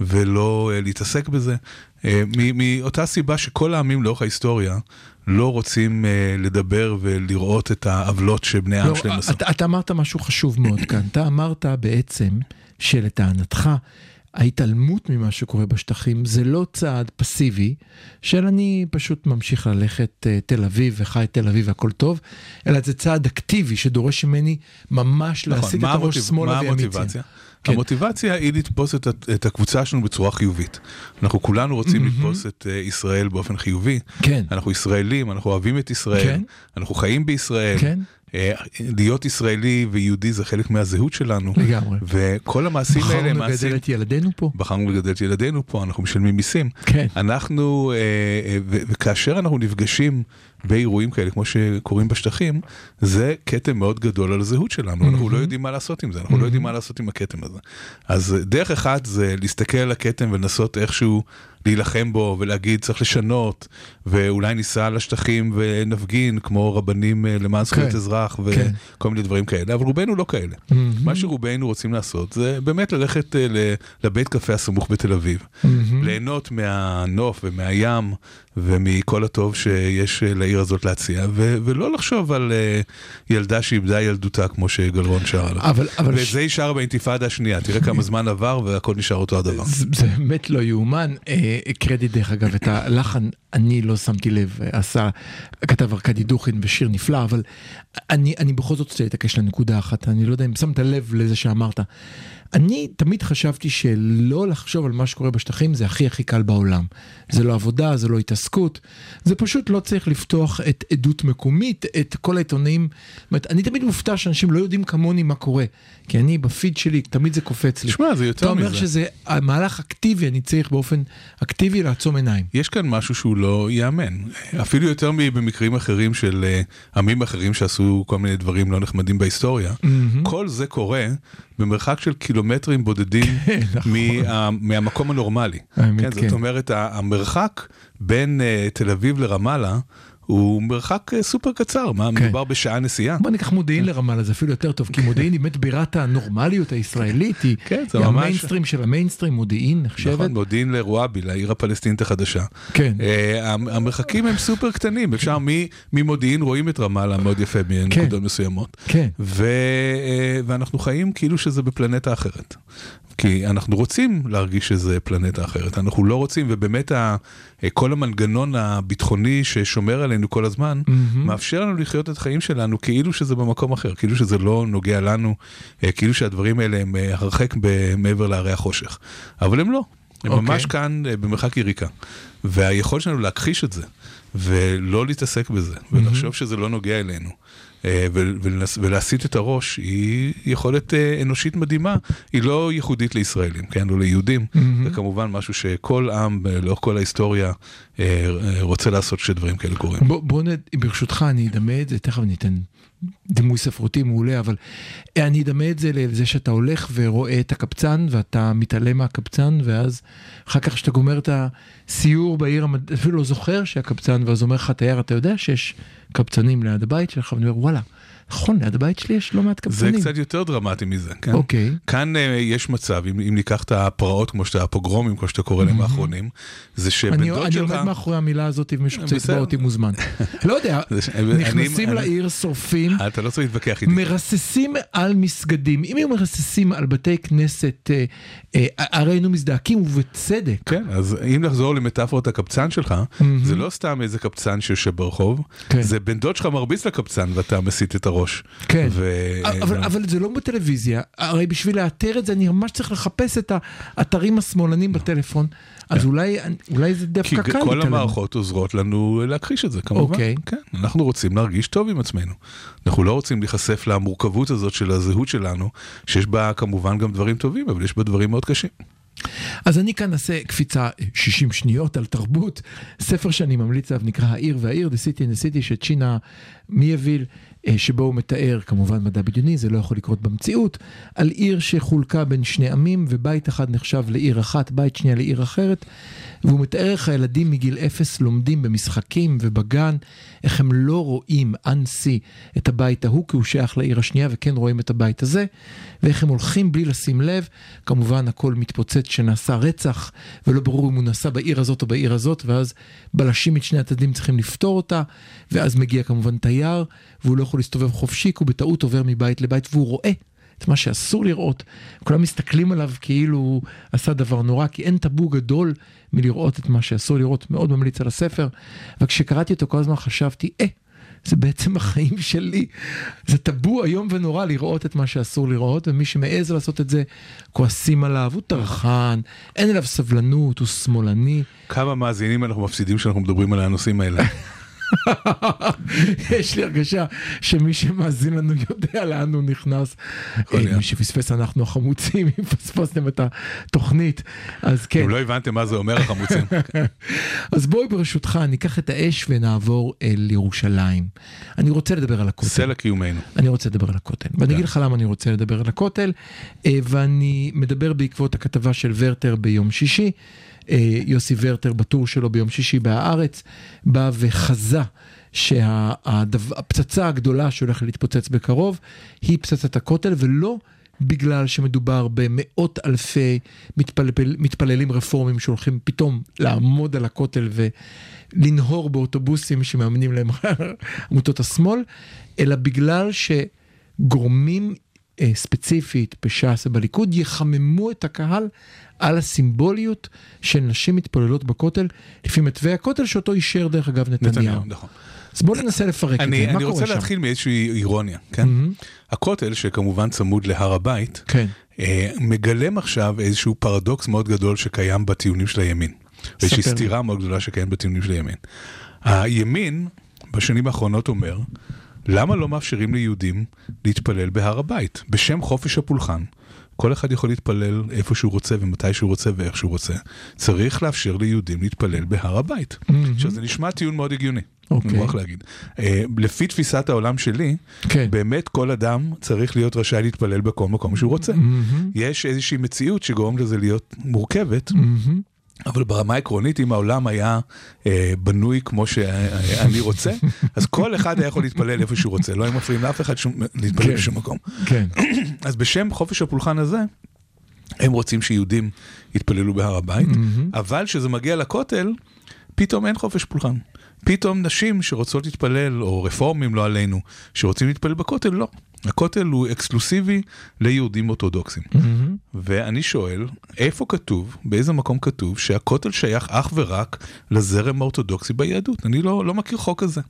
ולא אה, להתעסק בזה, אה, מאותה סיבה שכל העמים לאורך ההיסטוריה לא רוצים אה, לדבר ולראות את העוולות שבני העם לא, שלהם עשו. אתה, אתה אמרת משהו חשוב מאוד כאן. אתה אמרת בעצם שלטענתך ההתעלמות ממה שקורה בשטחים זה לא צעד פסיבי של אני פשוט ממשיך ללכת uh, תל אביב וחי תל אביב והכל טוב, אלא זה צעד אקטיבי שדורש ממני ממש את נכון, מה הראש המוטיב- שמאלה מה וימיציה. המוטיבציה? כן. המוטיבציה היא לתפוס את, את הקבוצה שלנו בצורה חיובית. אנחנו כולנו רוצים לתפוס את אה, ישראל באופן חיובי. כן. אנחנו ישראלים, אנחנו אוהבים את ישראל, כן. אנחנו חיים בישראל. כן. אה, להיות ישראלי ויהודי זה חלק מהזהות שלנו. לגמרי. וכל המעשים האלה הם בחרנו מעשים... לגדל את ילדינו פה. בחרנו לגדל את ילדינו פה, אנחנו משלמים מיסים. כן. אנחנו, אה, אה, וכאשר אנחנו נפגשים באירועים כאלה, כמו שקורים בשטחים, זה כתם מאוד גדול על הזהות שלנו, אנחנו לא יודעים מה לעשות עם זה, אנחנו לא יודעים מה לעשות עם הכתם הזה. אז דרך אחת זה להסתכל על הכתם ולנסות איכשהו להילחם בו ולהגיד צריך לשנות, ואולי ניסע לשטחים ונפגין כמו רבנים אה, למען זכויות כן, אזרח כן. וכל מיני דברים כאלה, אבל רובנו לא כאלה. מה שרובנו רוצים לעשות זה באמת ללכת אה, לבית קפה הסמוך בתל אביב, ליהנות מהנוף ומהים ומכל הטוב שיש אה, לעיר הזאת להציע, ו- ולא לחשוב על אה, ילדה שאיבדה ילדותה כמו שגלרון שר עליו. אבל, אבל ואת זה היא שרה באינתיפאדה השנייה, תראה כמה זמן עבר והכל נשאר אותו הדבר. זה זה באמת לא יאומן. אה, קרדיט דרך אגב, את הלחן אני לא שמתי לב, עשה, כתב ארכדי דוכין בשיר נפלא, אבל אני, אני בכל זאת רוצה להתעקש לנקודה אחת, אני לא יודע אם שמת לב לזה שאמרת. אני תמיד חשבתי שלא לחשוב על מה שקורה בשטחים זה הכי הכי קל בעולם. זה לא עבודה, זה לא התעסקות, זה פשוט לא צריך לפתוח את עדות מקומית, את כל העיתונאים. זאת אומרת, אני תמיד מופתע שאנשים לא יודעים כמוני מה קורה, כי אני בפיד שלי, תמיד זה קופץ לי. תשמע, זה יותר אתה אומר מזה. שזה מהלך אקטיבי, אני צריך באופן אקטיבי לעצום עיניים. יש כאן משהו שהוא לא ייאמן, אפילו יותר מבמקרים אחרים של אה, עמים אחרים שעשו כל מיני דברים לא נחמדים בהיסטוריה. כל זה קורה במרחק של קילומטרים בודדים נכון. מה, מהמקום הנורמלי. האמת, כן, כן. זאת אומרת, ה- המרחק בין אה, תל אביב לרמאללה הוא מרחק אה, סופר קצר, מה, כן. מדובר בשעה נסיעה. בוא ניקח מודיעין לרמאללה, זה אפילו יותר טוב, כי מודיעין היא באמת בירת הנורמליות הישראלית, היא כן, זה היא ממש- המיינסטרים של המיינסטרים, מודיעין נחשבת. נכון, מודיעין לרואבי, לעיר הפלסטינית החדשה. כן. אה, המ- המרחקים הם סופר קטנים, אפשר ממודיעין רואים את רמאללה מאוד יפה בנקודות מסוימות. כן. ו, אה, ואנחנו חיים כאילו שזה בפלנטה אחרת. כי אנחנו רוצים להרגיש שזה פלנטה אחרת, אנחנו לא רוצים, ובאמת ה, אה, כל המנגנון הביטחוני ששומר עלינו כל הזמן, מאפשר לנו לחיות את החיים שלנו כאילו שזה במקום אחר, כאילו שזה לא נוגע לנו, אה, כאילו שהדברים האלה הם אה, הרחק מעבר להרי החושך. אבל הם לא, הם אוקיי. ממש כאן במרחק יריקה. והיכולת שלנו להכחיש את זה, ולא להתעסק בזה, ולחשוב שזה לא נוגע אלינו. אה, ולהסיט את הראש היא יכולת אה, אנושית מדהימה, היא לא ייחודית לישראלים, כן, או ליהודים, זה כמובן משהו שכל עם אה, לאורך כל ההיסטוריה רוצה לעשות כשדברים כאלה קורים. בוא. ברשותך אני אדמה את זה, תכף אני אתן דימוי ספרותי מעולה, אבל אני אדמה את זה לזה שאתה הולך ורואה את הקבצן ואתה מתעלם מהקבצן, ואז אחר כך כשאתה גומר את הסיור בעיר, אפילו לא זוכר שהקבצן, ואז אומר לך תייר, אתה יודע שיש קבצנים ליד הבית שלך, ואני אומר וואלה, נכון, ליד הבית שלי יש לא מעט זה קבצנים. קצת יותר דרמטי מזה, כן? אוקיי. כאן uh, יש מצב, אם, אם ניקח את הפרעות כמו שאתה, הפוגרומים כמו שאתה קורא להם האחרונים, זה שבן אני, דוד אני שלך... עומד מאחורי המילה הזאת, ומי שרוצה בסדר. לתבוע אותי מוזמן. לא יודע, זה נכנסים אני- לעיר, שורפים, אה, אתה לא צריך להתווכח איתי. מרססים על מסגדים. אם היו מרססים על בתי כנסת, אה, אה, הרי היינו מזדעקים, ובצדק. כן, אז אם נחזור למטאפורת הקבצן שלך, זה לא סתם איזה קבצן שיושב ברחוב, כן. זה בן דוד שלך מרביץ לקבצן ואתה מסיט את הראש. כן, ו- אבל, אה, אבל זה לא בטלוויזיה, הרי בשביל לאתר את זה אני ממש צריך לחפש את האתרים השמאלנים בטלפון, אז אולי, אולי זה כי דווקא קל כל להתעלם. המערכות עוזרות לנו להכחיש את זה, כמובן. אוקיי. כן, אנחנו רוצים להרגיש טוב עם עצמנו. אנחנו לא רוצים להיחשף למורכבות הזאת של הזהות שלנו, שיש בה כמובן גם דברים טובים, אבל יש בה דברים מאוד קשים. אז אני כאן אעשה קפיצה 60 שניות על תרבות. ספר שאני ממליץ עליו נקרא העיר והעיר, The City and the City של צ'ינה מיאביל, אה, שבו הוא מתאר, כמובן מדע בדיוני, זה לא יכול לקרות במציאות, על עיר שחולקה בין שני עמים, ובית אחד נחשב לעיר אחת, בית שנייה לעיר אחרת, והוא מתאר איך הילדים מגיל אפס לומדים במשחקים ובגן, איך הם לא רואים אנסי את הבית ההוא, כי הוא שייך לעיר השנייה, וכן רואים את הבית הזה, ואיך הם הולכים בלי לשים לב, כמובן הכל מתפוצץ שנעשה רצח, ולא ברור אם הוא נעשה בעיר הזאת או בעיר הזאת, ואז בלשים משני הצדדים צריכים לפתור אותה, ואז מגיע כמובן תייר, והוא לא יכול להסתובב חופשי, כי הוא בטעות עובר מבית לבית, והוא רואה את מה שאסור לראות. כולם מסתכלים עליו כאילו הוא עשה דבר נורא, כי אין טאבו גדול מלראות את מה שאסור לראות. מאוד ממליץ על הספר, וכשקראתי אותו כל הזמן חשבתי, אה, זה בעצם החיים שלי. זה טאבו איום ונורא לראות את מה שאסור לראות, ומי שמעז לעשות את זה, כועסים עליו, הוא טרחן, אין אליו סבלנות, הוא שמאלני. כמה מאזינים אנחנו מפסידים כשאנחנו מדברים על הנושאים האלה. יש לי הרגשה שמי שמאזין לנו יודע לאן הוא נכנס. אה. מי שפספס אנחנו החמוצים, אם פספסתם את התוכנית, אז כן. אם לא הבנתם מה זה אומר החמוצים. אז בואי ברשותך ניקח את האש ונעבור אל ירושלים. אני רוצה לדבר על הכותל. סלע קיומנו. אני רוצה לדבר על הכותל. ואני כן. אגיד לך למה אני רוצה לדבר על הכותל, אה, ואני מדבר בעקבות הכתבה של ורטר ביום שישי. אה, יוסי ורטר בטור שלו ביום שישי בהארץ, בא וחזה שהפצצה הגדולה שהולכת להתפוצץ בקרוב היא פצצת הכותל, ולא בגלל שמדובר במאות אלפי מתפלל, מתפללים רפורמים שהולכים פתאום לעמוד על הכותל ולנהור באוטובוסים שמאמנים להם עמותות השמאל, אלא בגלל שגורמים ספציפית בש"ס ובליכוד יחממו את הקהל על הסימבוליות של נשים מתפללות בכותל, לפי מתווה הכותל שאותו אישר דרך אגב נתניהו. נתניהו, נכון. אז בואו ננסה לפרק את אני, זה, מה אני קורה רוצה שם? להתחיל מאיזושהי אירוניה, כן? Mhm. הכותל, שכמובן צמוד להר הבית, כן. אה, מגלם עכשיו איזשהו פרדוקס מאוד גדול שקיים בטיעונים של הימין. איזושהי. סתירה מאוד גדולה שקיימת בטיעונים של הימין. הימין בשנים האחרונות אומר, למה לא מאפשרים ליהודים להתפלל בהר הבית? בשם חופש הפולחן. כל אחד יכול להתפלל איפה שהוא רוצה ומתי שהוא רוצה ואיך שהוא רוצה. צריך לאפשר ליהודים להתפלל בהר הבית. עכשיו זה נשמע טיעון מאוד הגיוני, אוקיי. אני מוכרח להגיד. אה, לפי תפיסת העולם שלי, כן. באמת כל אדם צריך להיות רשאי להתפלל בכל מקום שהוא רוצה. יש איזושהי מציאות שגורמת לזה להיות מורכבת, מהמם. אבל ברמה העקרונית, אם העולם היה אה, בנוי כמו שאני רוצה, אז כל אחד היה יכול להתפלל איפה שהוא רוצה, לא היו מפריעים לאף אחד שום, להתפלל כן. בשום מקום. כן. אז בשם חופש הפולחן הזה, הם רוצים שיהודים יתפללו בהר הבית, אבל כשזה מגיע לכותל, פתאום אין חופש פולחן. פתאום נשים שרוצות להתפלל, או רפורמים, לא עלינו, שרוצים להתפלל בכותל, לא. הכותל הוא אקסקלוסיבי ליהודים אורתודוקסים. מהמם. ואני שואל, איפה כתוב, באיזה מקום כתוב, שהכותל שייך אך ורק לזרם האורתודוקסי ביהדות? אני לא, לא מכיר חוק כזה.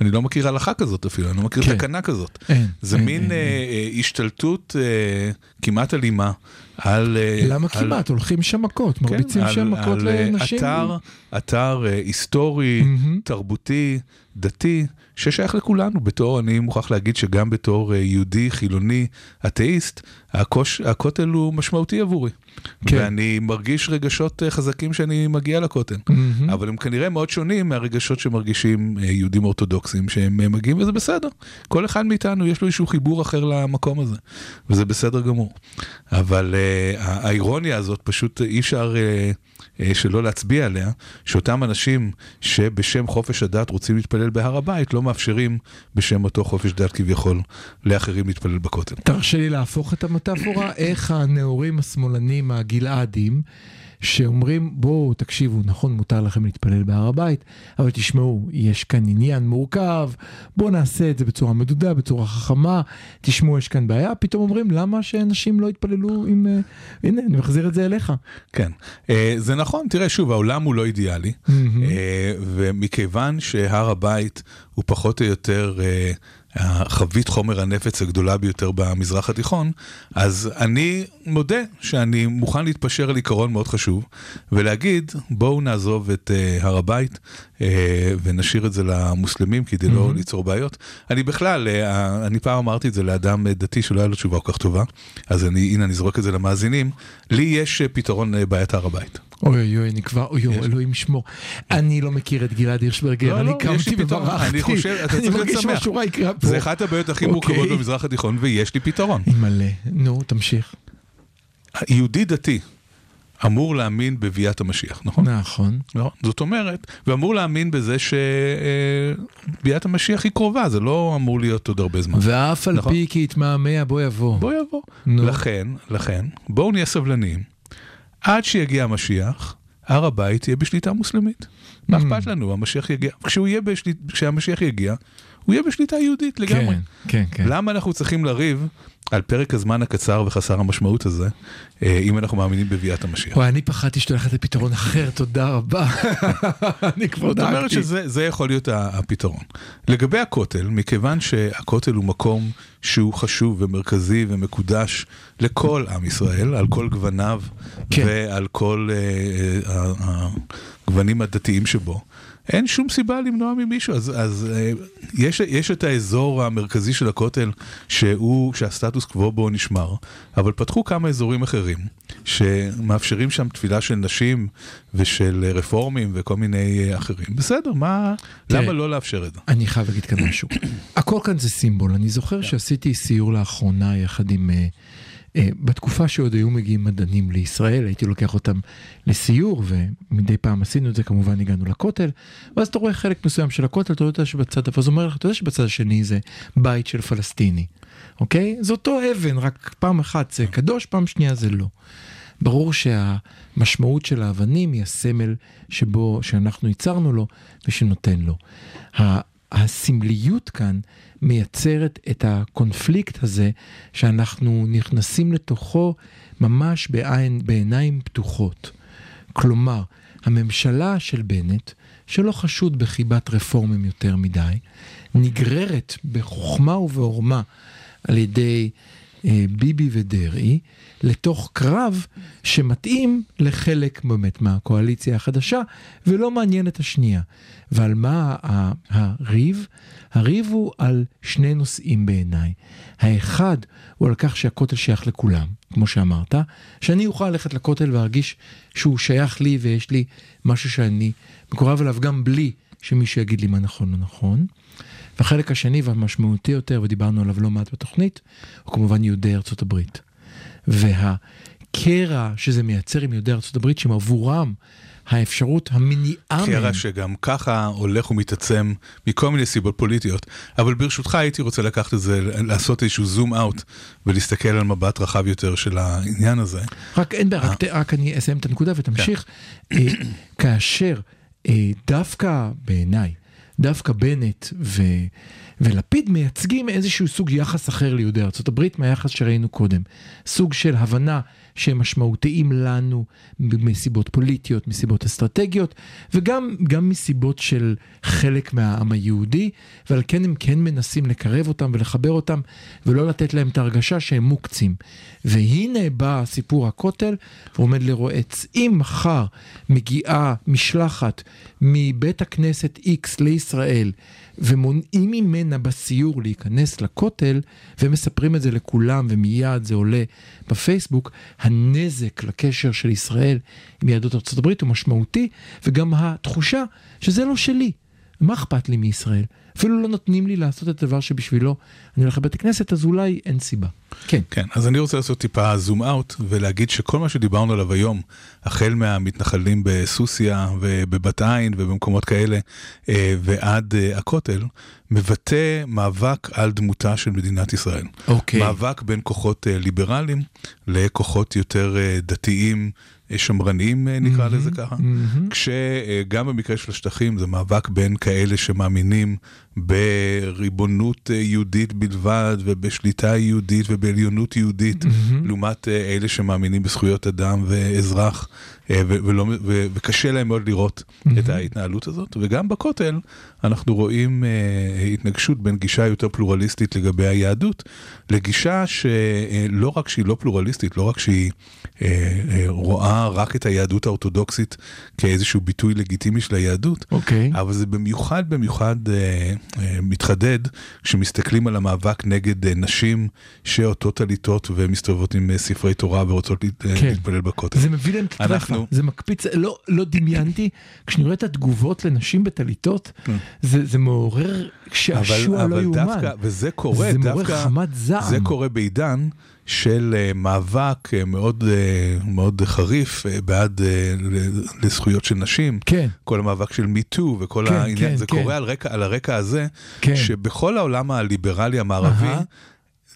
אני לא מכיר הלכה כזאת אפילו, אני לא מכיר כן. תקנה כזאת. אין, זה אין, מין אין, אה, אין. אה, השתלטות אה, כמעט אלימה על... אה, למה על- כמעט? הולכים שם מכות, כן, מרביצים על- שם מכות אה, לנשים. אתר, אתר אה, היסטורי, מהמם. תרבותי, דתי, ששייך לכולנו. בתור, אני מוכרח להגיד שגם בתור אה, יהודי, חילוני, אתאיסט, הכוש, הכותל הוא משמעותי עבורי. כן. ואני מרגיש רגשות אה, חזקים שאני מגיע לכותל. מהמם. אבל הם כנראה מאוד שונים מהרגשות שמרגישים אה, יהודים אורתודוקסים שהם אה, מגיעים וזה בסדר. כל אחד מאיתנו יש לו איזשהו חיבור אחר למקום הזה, וזה בסדר גמור. אבל uh, האירוניה הזאת פשוט אי אפשר uh, uh, שלא להצביע עליה, שאותם אנשים שבשם חופש הדת רוצים להתפלל בהר הבית, לא מאפשרים בשם אותו חופש דת כביכול לאחרים להתפלל בכותל. תרשה לי להפוך את המטאפורה, איך הנאורים השמאלנים הגלעדים, שאומרים בואו תקשיבו, נכון מותר לכם להתפלל בהר הבית, אבל תשמעו, יש כאן עניין מורכב, בואו נעשה את זה בצורה מדודה, בצורה חכמה, תשמעו יש כאן בעיה, פתאום אומרים למה שאנשים לא יתפללו עם... אה, הנה, אני מחזיר את זה אליך. כן, uh, זה נכון, תראה שוב, העולם הוא לא אידיאלי, מהמם. אה, ומכיוון שהר הבית הוא פחות או יותר אה, החבית חומר הנפץ הגדולה ביותר במזרח התיכון, אז אני מודה שאני מוכן להתפשר על עיקרון מאוד חשוב, ולהגיד בואו נעזוב את אה, הר הבית אה, ונשאיר את זה למוסלמים כדי לא ליצור בעיות. אני בכלל, אה, אני פעם אמרתי את זה לאדם דתי שלא היה לו תשובה כל כך טובה, אז אני, הנה אני זורק את זה למאזינים, לי יש פתרון לבעיית הר הבית. אוי אוי אוי, אני כבר, אוי אוי. אלוהים ישמור. אני לא מכיר את גלעד הירשברגר, לא, אני לא, קמתי. וברחתי. אני חושב, אתה צריך להיות מרגיש שמח. זה אחת הבעיות הכי אוקיי. מורכבות במזרח התיכון, ויש לי פתרון. מלא. נו, תמשיך. יהודי דתי אמור להאמין בביאת המשיח, נכון? נכון. לא. זאת אומרת, ואמור להאמין בזה שביאת המשיח היא קרובה, זה לא אמור להיות עוד הרבה זמן. ואף על נכון. פי כי יתמהמה בוא יבוא. בוא יבוא. לכן, לכן, בואו נהיה סבלניים. עד שיגיע המשיח, הר הבית יהיה בשליטה מוסלמית. מה Mm. אכפת לנו, המשיח יגיע, כשהוא יהיה בשליט, כשהמשיח יגיע, הוא יהיה בשליטה יהודית לגמרי. כן, כן, כן. למה אנחנו צריכים לריב על פרק הזמן הקצר וחסר המשמעות הזה, אה, אם אנחנו מאמינים בביאת המשיח? וואי, אני פחדתי שאתה הולך לפתרון אחר, תודה רבה. אני כבר זאת אומרת דאגתי. שזה זה יכול להיות הפתרון. לגבי הכותל, מכיוון שהכותל הוא מקום שהוא חשוב ומרכזי ומקודש לכל עם ישראל, על כל גווניו כן. ועל כל אה, אה, הגוונים הדתיים שבו. אין שום סיבה למנוע ממישהו, אז, אז אה, יש, יש את האזור המרכזי של הכותל שהוא, שהסטטוס קוו בו נשמר, אבל פתחו כמה אזורים אחרים שמאפשרים שם תפילה של נשים ושל רפורמים וכל מיני אה, אחרים. בסדר, מה, תראה, למה לא לאפשר את זה? אני חייב להגיד כאן משהו. הכל כאן זה סימבול. אני כן. זוכר שעשיתי סיור לאחרונה יחד עם... אה, בתקופה שעוד היו מגיעים מדענים לישראל, הייתי לוקח אותם לסיור, ומדי פעם עשינו את זה, כמובן הגענו לכותל, ואז אתה רואה חלק מסוים של הכותל, אתה יודע שבצד, ואז הוא אומר לך, אתה יודע שבצד השני זה בית של פלסטיני, אוקיי? זה אותו אבן, רק פעם אחת זה קדוש, פעם שנייה זה לא. ברור שהמשמעות של האבנים היא הסמל שבו, שאנחנו ייצרנו לו ושנותן לו. הסמליות כאן מייצרת את הקונפליקט הזה שאנחנו נכנסים לתוכו ממש בעין, בעיניים פתוחות. כלומר, הממשלה של בנט, שלא חשוד בחיבת רפורמים יותר מדי, נגררת בחוכמה ובעורמה על ידי ביבי ודרעי לתוך קרב שמתאים לחלק באמת מהקואליציה החדשה ולא מעניין את השנייה. ועל מה הריב? הריב הוא על שני נושאים בעיניי. האחד הוא על כך שהכותל שייך לכולם, כמו שאמרת, שאני אוכל ללכת לכותל וארגיש שהוא שייך לי ויש לי משהו שאני מקורב אליו גם בלי שמישהו יגיד לי מה נכון או נכון. והחלק השני והמשמעותי יותר, ודיברנו עליו לא מעט בתוכנית, הוא כמובן יהודי ארצות הברית. והקרע שזה מייצר עם יהודי ארצות הברית, שהם עבורם האפשרות, המניעה קרע מהם. שגם ככה הולך ומתעצם מכל מיני סיבות פוליטיות, אבל ברשותך הייתי רוצה לקחת את זה, לעשות איזשהו זום אאוט ולהסתכל על מבט רחב יותר של העניין הזה. רק אין בעיה, רק, ת- רק אני אסיים את הנקודה ותמשיך. אה, כאשר אה, דווקא בעיניי, דווקא בנט ו, ולפיד מייצגים איזשהו סוג יחס אחר ליהודי ארה"ב מהיחס שראינו קודם. סוג של הבנה שהם משמעותיים לנו מסיבות פוליטיות, מסיבות אסטרטגיות, וגם גם מסיבות של חלק מהעם היהודי, ועל כן הם כן מנסים לקרב אותם ולחבר אותם, ולא לתת להם את ההרגשה שהם מוקצים. והנה בא סיפור הכותל ועומד לרועץ. אם מחר מגיעה משלחת מבית הכנסת X לישראל, ומונעים ממנה בסיור להיכנס לכותל, ומספרים את זה לכולם, ומיד זה עולה בפייסבוק, הנזק לקשר של ישראל עם יהדות הברית הוא משמעותי, וגם התחושה שזה לא שלי. מה אכפת לי מישראל? אפילו לא נותנים לי לעשות את הדבר שבשבילו אני הולך לבית הכנסת, אז אולי אין סיבה. כן. כן, אז אני רוצה לעשות טיפה זום אאוט ולהגיד שכל מה שדיברנו עליו היום, החל מהמתנחלים בסוסיא ובבת עין ובמקומות כאלה אה, ועד אה, הכותל, מבטא מאבק על דמותה של מדינת ישראל. אוקיי. מאבק בין כוחות אה, ליברליים לכוחות יותר דתיים. אה, שמרניים אה, נקרא מהמם, לזה ככה, מהמם. כשגם במקרה של השטחים זה מאבק בין כאלה שמאמינים בריבונות אה, יהודית בלבד ובשליטה יהודית ובעליונות יהודית, מהמם. לעומת אה, אלה שמאמינים בזכויות אדם ואזרח, אה, ולא, ו- וקשה להם מאוד לראות את ההתנהלות הזאת. וגם בכותל אנחנו רואים אה, התנגשות בין גישה יותר פלורליסטית לגבי היהדות, לגישה שלא רק שהיא לא פלורליסטית, לא רק שהיא אה, אה, רואה רק את היהדות האורתודוקסית כאיזשהו ביטוי לגיטימי של היהדות, אוקיי. אבל זה במיוחד במיוחד אה, אה, מתחדד כשמסתכלים על המאבק נגד אה, נשים שעוטות טליתות ומסתובבות עם אה, ספרי תורה ורוצות להת- אה, כן. להתפלל בכותל. זה מביא להם טרפה, אנחנו- זה מקפיץ, לא, לא דמיינתי, כשאני רואה את התגובות לנשים בטליתות, זה, זה מעורר שעשוע לא יאומן. דווקא, וזה קורה זה מעורר דווקא, חמת זעם. זה קורה בעידן של אה, מאבק אה, מאוד, אה, מאוד חריף אה, בעד ל- לזכויות של נשים. כן. כל המאבק של מיטו וכל כן, העניין, כן, זה כן. קורה על רקע, על הרקע הזה, כן. שבכל העולם הליברלי המערבי אהה.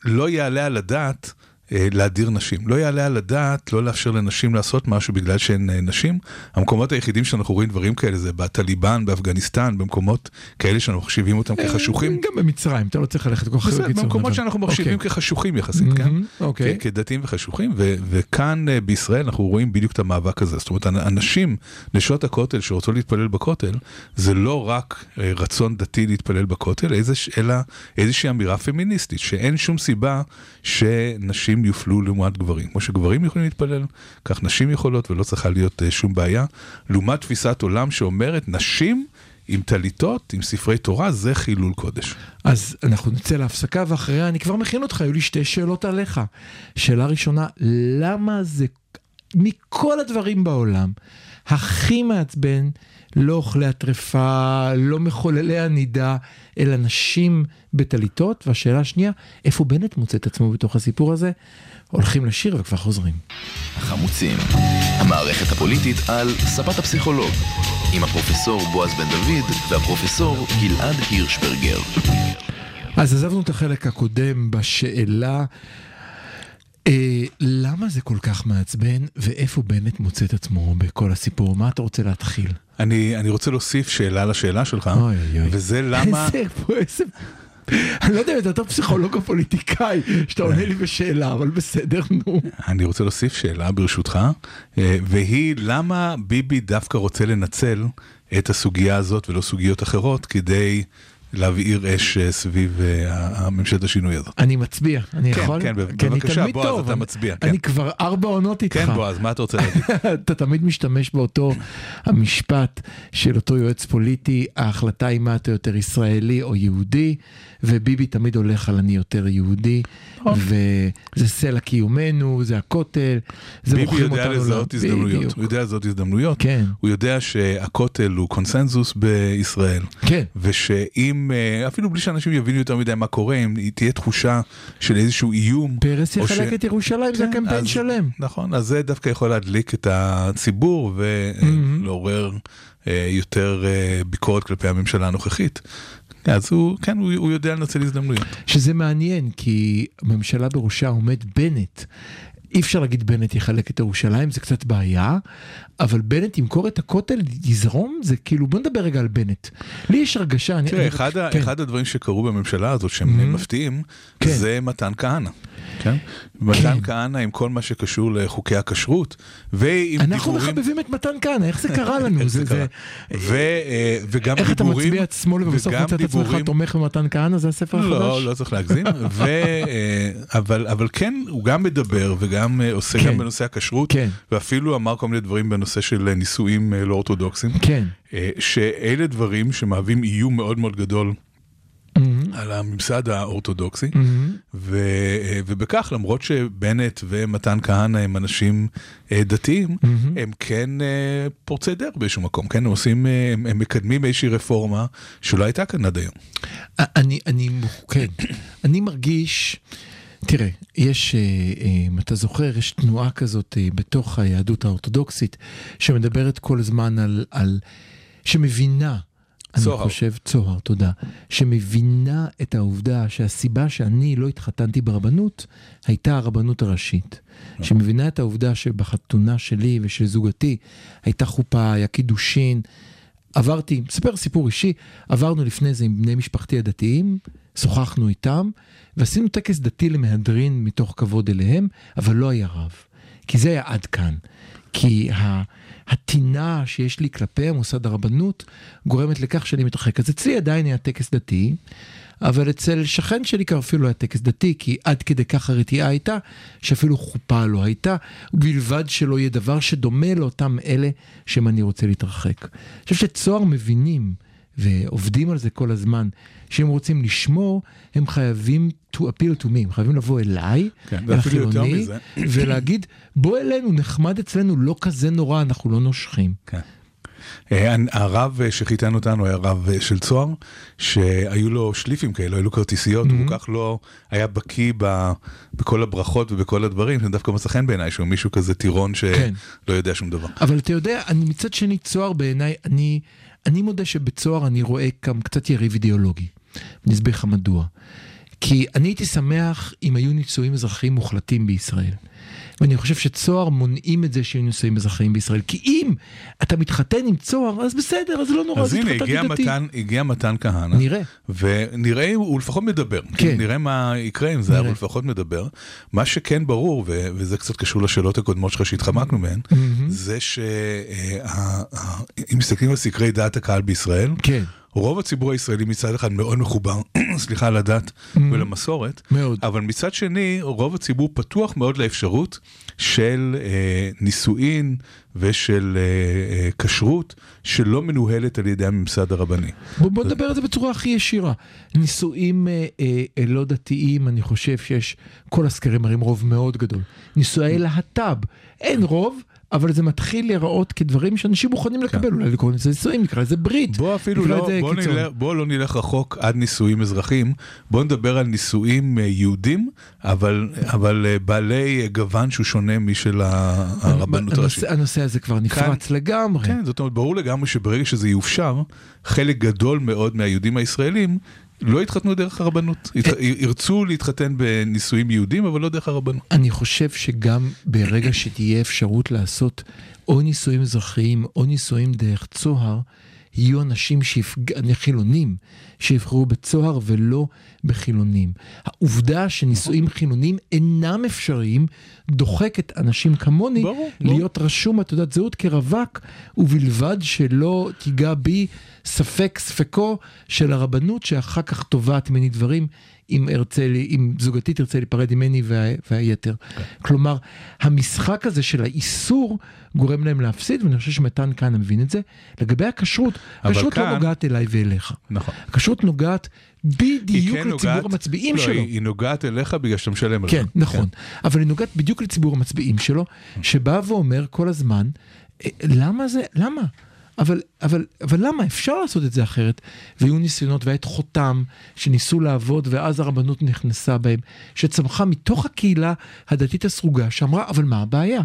לא יעלה על הדעת להדיר נשים. לא יעלה על הדעת לא לאפשר לנשים לעשות משהו בגלל שהן אה, נשים. המקומות היחידים שאנחנו רואים דברים כאלה זה בטליבן, באפגניסטן, במקומות כאלה שאנחנו מחשיבים אותם כחשוכים. גם במצרים, אתה לא צריך ללכת כל כך קיצון, במקומות שאנחנו מחשיבים אוקיי. כחשוכים יחסית, כן? אוקיי. כדתיים וחשוכים, וכאן אה, בישראל אנחנו רואים בדיוק את המאבק הזה. זאת אומרת, הנשים, נשות הכותל שרוצות להתפלל בכותל, זה לא רק אה, רצון דתי להתפלל בכותל, אלא איזושהי אמירה פמיניסטית, שאין שום סיבה שנשים יופלו לעומת גברים. כמו שגברים יכולים להתפלל, כך נשים יכולות ולא צריכה להיות אה, שום בעיה. לעומת תפיסת עולם שאומרת, נשים... עם טליתות, עם ספרי תורה, זה חילול קודש. אז אנחנו נצא להפסקה ואחריה אני כבר מכין אותך, היו לי שתי שאלות עליך. שאלה ראשונה, למה זה מכל הדברים בעולם הכי מעצבן לא אוכלי הטרפה, לא מחוללי הנידה, אלא נשים בטליתות? והשאלה השנייה, איפה בנט מוצא את עצמו בתוך הסיפור הזה? הולכים לשיר וכבר חוזרים. החמוצים, המערכת הפוליטית על ספת הפסיכולוג, עם הפרופסור בועז בן דוד והפרופסור גלעד הירשברגר. אז עזבנו את החלק הקודם בשאלה אה, למה זה כל כך מעצבן ואיפה בנט מוצא את עצמו בכל הסיפור? מה אתה רוצה להתחיל? אני, אני רוצה להוסיף שאלה לשאלה שלך, אוי, אוי. וזה למה... איזה, איזה... אני לא יודע אם אתה יותר פסיכולוג או פוליטיקאי שאתה עונה לי בשאלה, אבל בסדר, נו. אני רוצה להוסיף שאלה ברשותך, אה, והיא למה ביבי דווקא רוצה לנצל את הסוגיה הזאת ולא סוגיות אחרות כדי להבעיר אש אה, סביב אה, ממשלת השינוי הזאת. אני מצביע, אני כן, יכול? כן, אני בבקשה, בועז, אתה מצביע, כן. אני כבר ארבע עונות איתך. כן, בועז, מה אתה רוצה להגיד? אתה תמיד משתמש באותו המשפט של אותו יועץ פוליטי, ההחלטה היא מה אתה יותר ישראלי או יהודי, וביבי תמיד הולך על אני יותר יהודי. וזה סלע קיומנו, זה הכותל, זה ביבי מוכרים יודע אותנו לזהות ל- הזדמנויות, בדיוק. הוא יודע לזהות הזדמנויות, כן, הוא יודע שהכותל הוא קונסנזוס בישראל. כן. ושאם, אה, אפילו בלי שאנשים יבינו יותר מדי מה קורה, אם תהיה תחושה של איזשהו איום. פרס יחלק ש- את ירושלים, זה כן, קמפיין אז- שלם. נכון, אז זה דווקא יכול להדליק את הציבור ולעורר אה, יותר אה, ביקורת כלפי הממשלה הנוכחית. אז הוא, כן, הוא, הוא יודע לנצל הזדמנויות. שזה מעניין, כי הממשלה בראשה עומד בנט. אי אפשר להגיד בנט יחלק את ירושלים, זה קצת בעיה, אבל בנט ימכור את הכותל, יזרום, זה כאילו, בוא נדבר רגע על בנט. לי יש הרגשה. תראה, אני- אחד, כן. אחד הדברים שקרו בממשלה הזאת שהם Mhm. מפתיעים, כן. זה מתן כהנא. כן? מתן כהנא עם כל מה שקשור לחוקי הכשרות, ועם אנחנו דיבורים... מחבבים את מתן כהנא, איך זה קרה לנו? איך זה, זה זה, קרה? ו, אה, וגם איך אתה דיבורים... מצביע שמאל ובסוף וגם מצא את עצמך תומך במתן כהנא, זה הספר החדש? לא, לא צריך להגזים, ו, אה, אבל, אבל כן, הוא גם מדבר וגם אה, עושה כן. גם בנושא הכשרות, כן. ואפילו אמר כל מיני דברים בנושא של נישואים לא אורתודוקסים, כן. שאלה דברים שמהווים איום מאוד מאוד גדול על הממסד האורתודוקסי, מהמם. ו, אה, ובכך למרות שבנט ומתן כהנא הם אנשים אה, דתיים, מהמם. הם כן אה, פורצי דרך באיזשהו מקום, כן, הם עושים, הם, הם מקדמים איזושהי רפורמה שלא הייתה כאן עד היום. אני, אני, כן, אני מרגיש, תראה, יש, אם אתה זוכר, יש תנועה כזאת בתוך היהדות האורתודוקסית, שמדברת כל הזמן על, על שמבינה, צוהר. אני חושב, צוהר, תודה, שמבינה את העובדה שהסיבה שאני לא התחתנתי ברבנות, הייתה הרבנות הראשית. שמבינה את העובדה שבחתונה שלי ושל זוגתי הייתה חופה, היה קידושין, עברתי, מספר סיפור אישי, עברנו לפני זה עם בני משפחתי הדתיים, שוחחנו איתם, ועשינו טקס דתי למהדרין מתוך כבוד אליהם, אבל לא היה רב. כי זה היה עד כאן. כי ה- הטינה שיש לי כלפי המוסד הרבנות גורמת לכך שאני מתרחק. אז אצלי עדיין היה טקס דתי, אבל אצל שכן שלי כבר אפילו לא היה טקס דתי, כי עד כדי כך הרתיעה הייתה, שאפילו חופה לא הייתה, ובלבד שלא יהיה דבר שדומה לאותם אלה שהם אני רוצה להתרחק. אני חושב שצוהר מבינים, ועובדים על זה כל הזמן, שאם רוצים לשמור, הם חייבים to appeal to me, הם חייבים לבוא אליי, כן, אל החילוני. ולהגיד, בוא אלינו, נחמד אצלנו, לא כזה נורא, אנחנו לא נושכים. כן. אה, הרב שחיתן אותנו היה רב של צוהר, שהיו לו שליפים כאלה, היו לו כרטיסיות, הוא כל כך לא היה בקיא בכל הברכות ובכל הדברים, זה דווקא מצא חן בעיניי, שהוא מישהו כזה טירון שלא כן. יודע שום דבר. אבל אתה יודע, אני מצד שני, צוהר בעיניי, אני, אני מודה שבצוהר אני רואה גם קצת יריב אידיאולוגי. אני אסביר לך מדוע. כי אני הייתי שמח אם היו נישואים אזרחיים מוחלטים בישראל. ואני חושב שצוהר מונעים את זה שיהיו נישואים אזרחיים בישראל. כי אם אתה מתחתן עם צוהר, אז בסדר, אז לא נורא, אז הנה, הגיע. מתן, הגיע מתן כהנא. נראה. ונראה, הוא לפחות מדבר. כן. נראה מה יקרה עם זה. אבל הוא לפחות מדבר. מה שכן ברור, ו- וזה קצת קשור לשאלות הקודמות שלך שהתחמקנו מהן, זה שאם מסתכלים על סקרי דעת הקהל בישראל, כן, רוב הציבור הישראלי מצד אחד מאוד מחובר, סליחה, לדת ולמסורת, מאוד. אבל מצד שני, רוב הציבור פתוח מאוד לאפשרות של אה, נישואין ושל אה, אה, כשרות שלא מנוהלת על ידי הממסד הרבני. בוא, בוא נדבר על זה בצורה הכי ישירה. נישואים אה, אה, אה, לא דתיים, אני חושב שיש, כל הסקרים מראים רוב מאוד גדול. נישואי להט"ב, אין רוב. אבל זה מתחיל להיראות כדברים שאנשים מוכנים לקבל, אולי לקרוא לזה נישואים, נקרא לזה ברית. בוא אפילו לא, בוא. נלך, בוא לא נלך רחוק עד נישואים אזרחיים, בוא נדבר על נישואים אה, יהודים, אבל, אבל אה, בעלי אה, גוון שהוא שונה משל הרבנות הראשית. הנושא, הזה כבר נפרץ לגמרי. כן, זאת אומרת, ברור לגמרי שברגע שזה יאופשר, חלק גדול מאוד מהיהודים הישראלים לא יתחתנו דרך הרבנות. ירצו להתחתן בנישואים יהודים, אבל לא דרך הרבנות. אני חושב שגם ברגע שתהיה אפשרות לעשות או נישואים אזרחיים או נישואים דרך צוהר, יהיו אנשים שיפג... חילונים שיבחרו בצוהר ולא בחילונים. העובדה שנישואים חילונים אינם אפשריים דוחקת אנשים כמוני ברור, ברור. להיות רשום בתעודת זהות כרווק ובלבד שלא תיגע בי ספק ספקו של הרבנות שאחר כך תובעת ממני דברים אם ארצה, לי- אם זוגתי תרצה להיפרד ממני וה, והיתר. כלומר, המשחק הזה של האיסור גורם להם להפסיד, ואני חושב שמתן כהנא מבין את זה. לגבי הכשרות, הכשרות לא כאן- נוגעת אליי ואליך. נכון. הכשרות נוגעת בדיוק כן לציבור נוגעת- המצביעים לא, שלו. היא, היא נוגעת אליך בגלל שאתה משלם על כן. נכון. אבל היא נוגעת בדיוק לציבור המצביעים שלו, שבא ואומר כל הזמן, "אה, למה זה, למה? אבל, אבל, אבל למה? אפשר לעשות את זה אחרת. והיו ניסיונות, והיה את חותם, שניסו לעבוד, ואז הרבנות נכנסה בהם, שצמחה מתוך הקהילה הדתית הסרוגה, שאמרה, אבל מה הבעיה?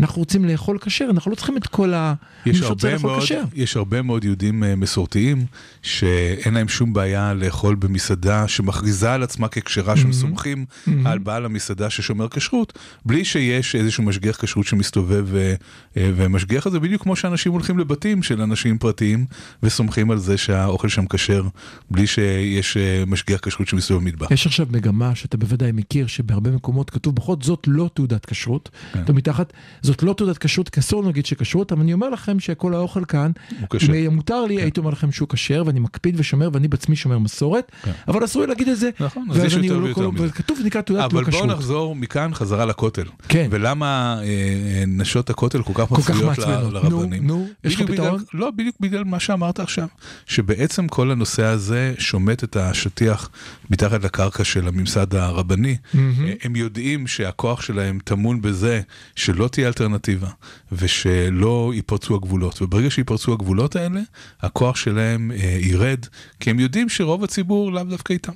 אנחנו רוצים לאכול כשר, אנחנו לא צריכים את כל ה... מי יש שרוצה הרבה, לאכול מאוד, כשר. יש הרבה מאוד יהודים אה, מסורתיים שאין להם שום בעיה לאכול במסעדה שמכריזה על עצמה ככשרה שהם סומכים על בעל המסעדה ששומר כשרות בלי שיש איזשהו משגיח כשרות שמסתובב ו- אה, ומשגיח את זה בדיוק כמו שאנשים הולכים לבתים של אנשים פרטיים וסומכים על זה שהאוכל שם כשר בלי שיש אה, משגיח כשרות שמסתובב במטבח. יש עכשיו מגמה שאתה בוודאי מכיר, שבהרבה מקומות כתוב בחוץ, זאת לא תעודת כשרות. כן. אתה מתחת, זאת לא תעודת כשרות, כי אסור נגיד שכשרות, אבל אני אומר לכם שכל האוכל כאן. כן. אם מותר לי, הייתי אומר לכם שהוא כשר, ואני מקפיד ושומר, ואני בעצמי שומר מסורת, כן. אבל אסור לי להגיד את זה. נכון, אז יש יותר לא ויותר מזה. וכתוב, זה נקרא תעודת אבל לא בואו כשרות. נחזור מכאן חזרה לכותל. כן. ולמה אה, אה, נשות הכותל כל כך מפריעות. לרבנים? נו, נו, יש לך פתרון? לא, בדיוק בגלל מה שאמרת עכשיו. שבעצם כל הנושא הזה שומט את השטיח מתחת לקרקע של הממסד הרבני. אה, הם יודעים שהכוח שלהם טמון בזה שלא תהיה אלטרנטיבה ושלא ייפרצו הגבולות. וברגע שיפרצו הגבולות האלה, הכוח שלהם אה, ירד, כי הם יודעים שרוב הציבור לאו דווקא איתם.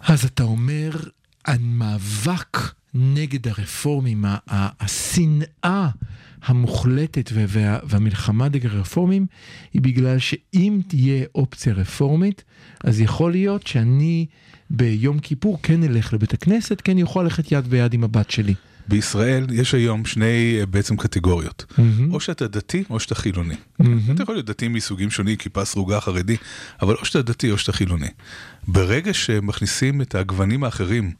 אז אתה אומר, המאבק נגד הרפורמים, השנאה המוחלטת וה- והמלחמה נגד הרפורמים, היא בגלל שאם תהיה אופציה רפורמית, אז יכול להיות שאני ביום כיפור כן אלך לבית הכנסת, כן יכול ללכת יד ביד עם הבת שלי. בישראל יש היום שני אה, בעצם קטגוריות. מהמם. או שאתה דתי או שאתה חילוני. מהמם. אתה יכול להיות דתי מסוגים שונים, כיפה סרוגה חרדי, אבל או שאתה דתי או שאתה חילוני. ברגע שמכניסים את הגוונים האחרים,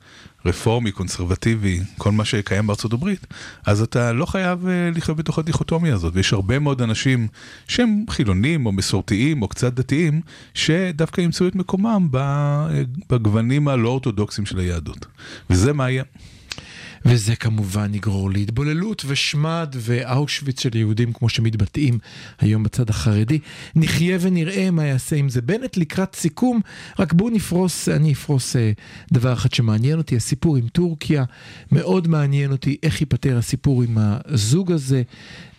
רפורמי, קונסרבטיבי, כל מה שקיים בארצות הברית, אז אתה לא חייב אה, לחיות בתוך הדיכוטומיה הזאת. ויש הרבה מאוד אנשים שהם חילונים או מסורתיים או קצת דתיים, שדווקא ימצאו את מקומם ב- בגוונים הלא אורתודוקסיים של היהדות. וזה מה יהיה. וזה כמובן יגרור להתבוללות ושמד ואושוויץ של יהודים כמו שמתבטאים היום בצד החרדי. נחיה ונראה מה יעשה עם זה. בנט לקראת סיכום, רק בואו נפרוס, אני אפרוס אה, דבר אחד שמעניין אותי, הסיפור עם טורקיה. מאוד מעניין אותי איך ייפתר הסיפור עם הזוג הזה.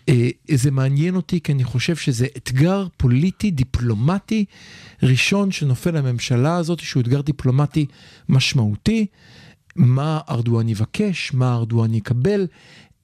אה, זה מעניין אותי כי אני חושב שזה אתגר פוליטי, דיפלומטי, ראשון שנופל לממשלה הזאת, שהוא אתגר דיפלומטי משמעותי. מה ארדואן יבקש, מה ארדואן יקבל,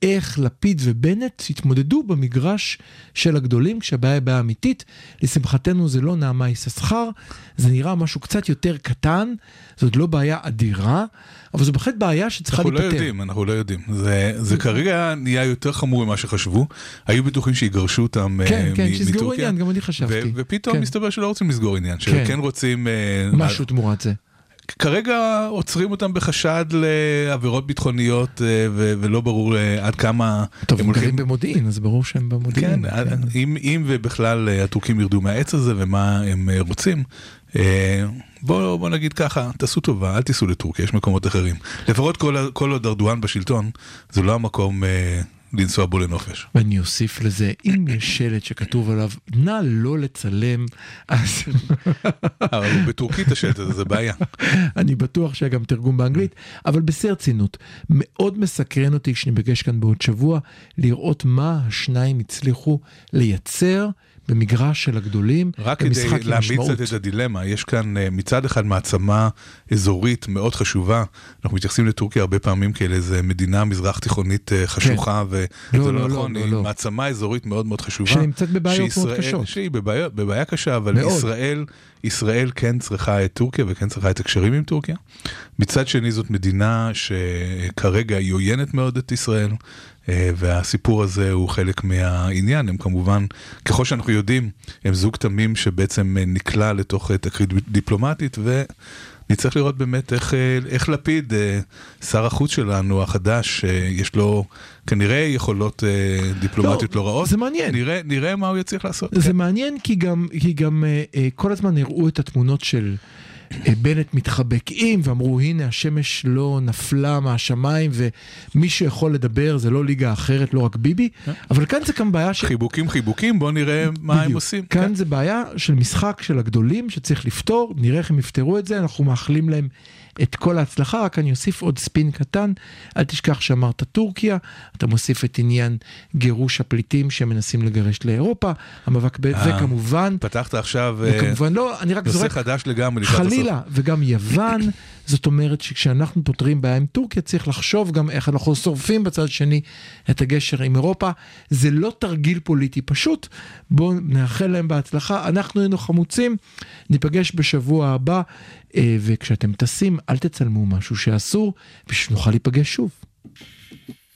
איך לפיד ובנט התמודדו במגרש של הגדולים כשהבעיה היא בעיה אמיתית. לשמחתנו זה לא נעמה יששכר, זה נראה משהו קצת יותר קטן, זאת לא בעיה אדירה, אבל זו בהחלט בעיה שצריכה אנחנו להיפתר. לא יודעים, אנחנו לא יודעים. זה, זה כרגע נהיה יותר חמור ממה שחשבו. היו בטוחים שיגרשו אותם אה, כן, כן, שיסגרו מטורקיה, עניין, גם אני חשבתי. ופתאום כן. מסתבר שלא רוצים לסגור עניין, כן. שכן רוצים... אה, משהו תמורת זה. כרגע עוצרים אותם בחשד לעבירות ביטחוניות אה, ו- ולא ברור אה, עד כמה טוב, הם הם גרים הולכים... במודיעין, אז ברור שהם במודיעין. כן, אם, אם ובכלל אה, הטורקים ירדו מהעץ הזה ומה הם אה, רוצים, אה, בוא, נגיד ככה, תעשו טובה, אל תיסעו לטורקיה, יש מקומות אחרים. לפחות כל, כל עוד ארדואן בשלטון, זה לא המקום אה, לנסוע בו לנופש. ואני אוסיף לזה, אם יש שלט שכתוב עליו, נא לא לצלם, אז אבל הוא בטורקית השלט הזה, זה בעיה. אני בטוח שהיה גם תרגום באנגלית, אבל בשיא הרצינות, מאוד מסקרן אותי כשניפגש כאן בעוד שבוע, לראות מה השניים הצליחו לייצר במגרש של הגדולים, רק כדי להעמיד. קצת את הדילמה, יש כאן אה, מצד אחד מעצמה אזורית מאוד חשובה, אנחנו מתייחסים לטורקיה הרבה פעמים כאל איזה מדינה מזרח תיכונית אה, חשוכה, וזה כן. לא, לא לא, נכון, לא, היא לא. מעצמה אזורית מאוד מאוד חשובה. שנמצאת בבעיות מאוד קשות. שהיא בבעיה, בבעיה קשה, אבל מאוד. ישראל, ישראל כן צריכה את טורקיה וכן צריכה את הקשרים עם טורקיה. מצד שני זאת מדינה שכרגע היא עוינת מאוד את ישראל. אה, והסיפור הזה הוא חלק מהעניין, הם כמובן, ככל שאנחנו יודעים, הם זוג תמים שבעצם אה, נקלע לתוך אה, תקרית דיפלומטית ונצטרך לראות באמת איך, איך לפיד, שר החוץ שלנו החדש, יש לו כנראה יכולות דיפלומטיות לא, לא רעות. זה מעניין. נראה, נראה מה הוא יצליח לעשות. זה כן. מעניין כי גם, כי גם כל הזמן הראו את התמונות של בנט מתחבק עם, ואמרו הנה השמש לא נפלה מהשמיים ומי שיכול לדבר זה לא ליגה אחרת, לא רק ביבי, אבל כאן זה גם בעיה של... חיבוקים חיבוקים, בוא נראה מה הם בדיוק. עושים. כאן כן. זה בעיה של משחק של הגדולים שצריך לפתור, נראה איך הם יפתרו את זה, אנחנו מאחלים להם את כל ההצלחה, רק אני אוסיף עוד ספין קטן, אל תשכח שאמרת טורקיה, אתה מוסיף את עניין גירוש הפליטים שמנסים לגרש לאירופה, המאבק ב... אה, וכמובן, פתחת עכשיו אה, וכמובן לא, אני רק נושא זורק חדש לגמרי לקראת הסוף. חלילה, וגם יוון, זאת אומרת שכשאנחנו פותרים בעיה עם טורקיה צריך לחשוב גם איך אנחנו שורפים בצד השני את הגשר עם אירופה. זה לא תרגיל פוליטי פשוט, בואו נאחל להם בהצלחה, אנחנו היינו חמוצים, ניפגש בשבוע הבא, אה, וכשאתם טסים אל תצלמו משהו שאסור, ושנוכל להיפגש שוב.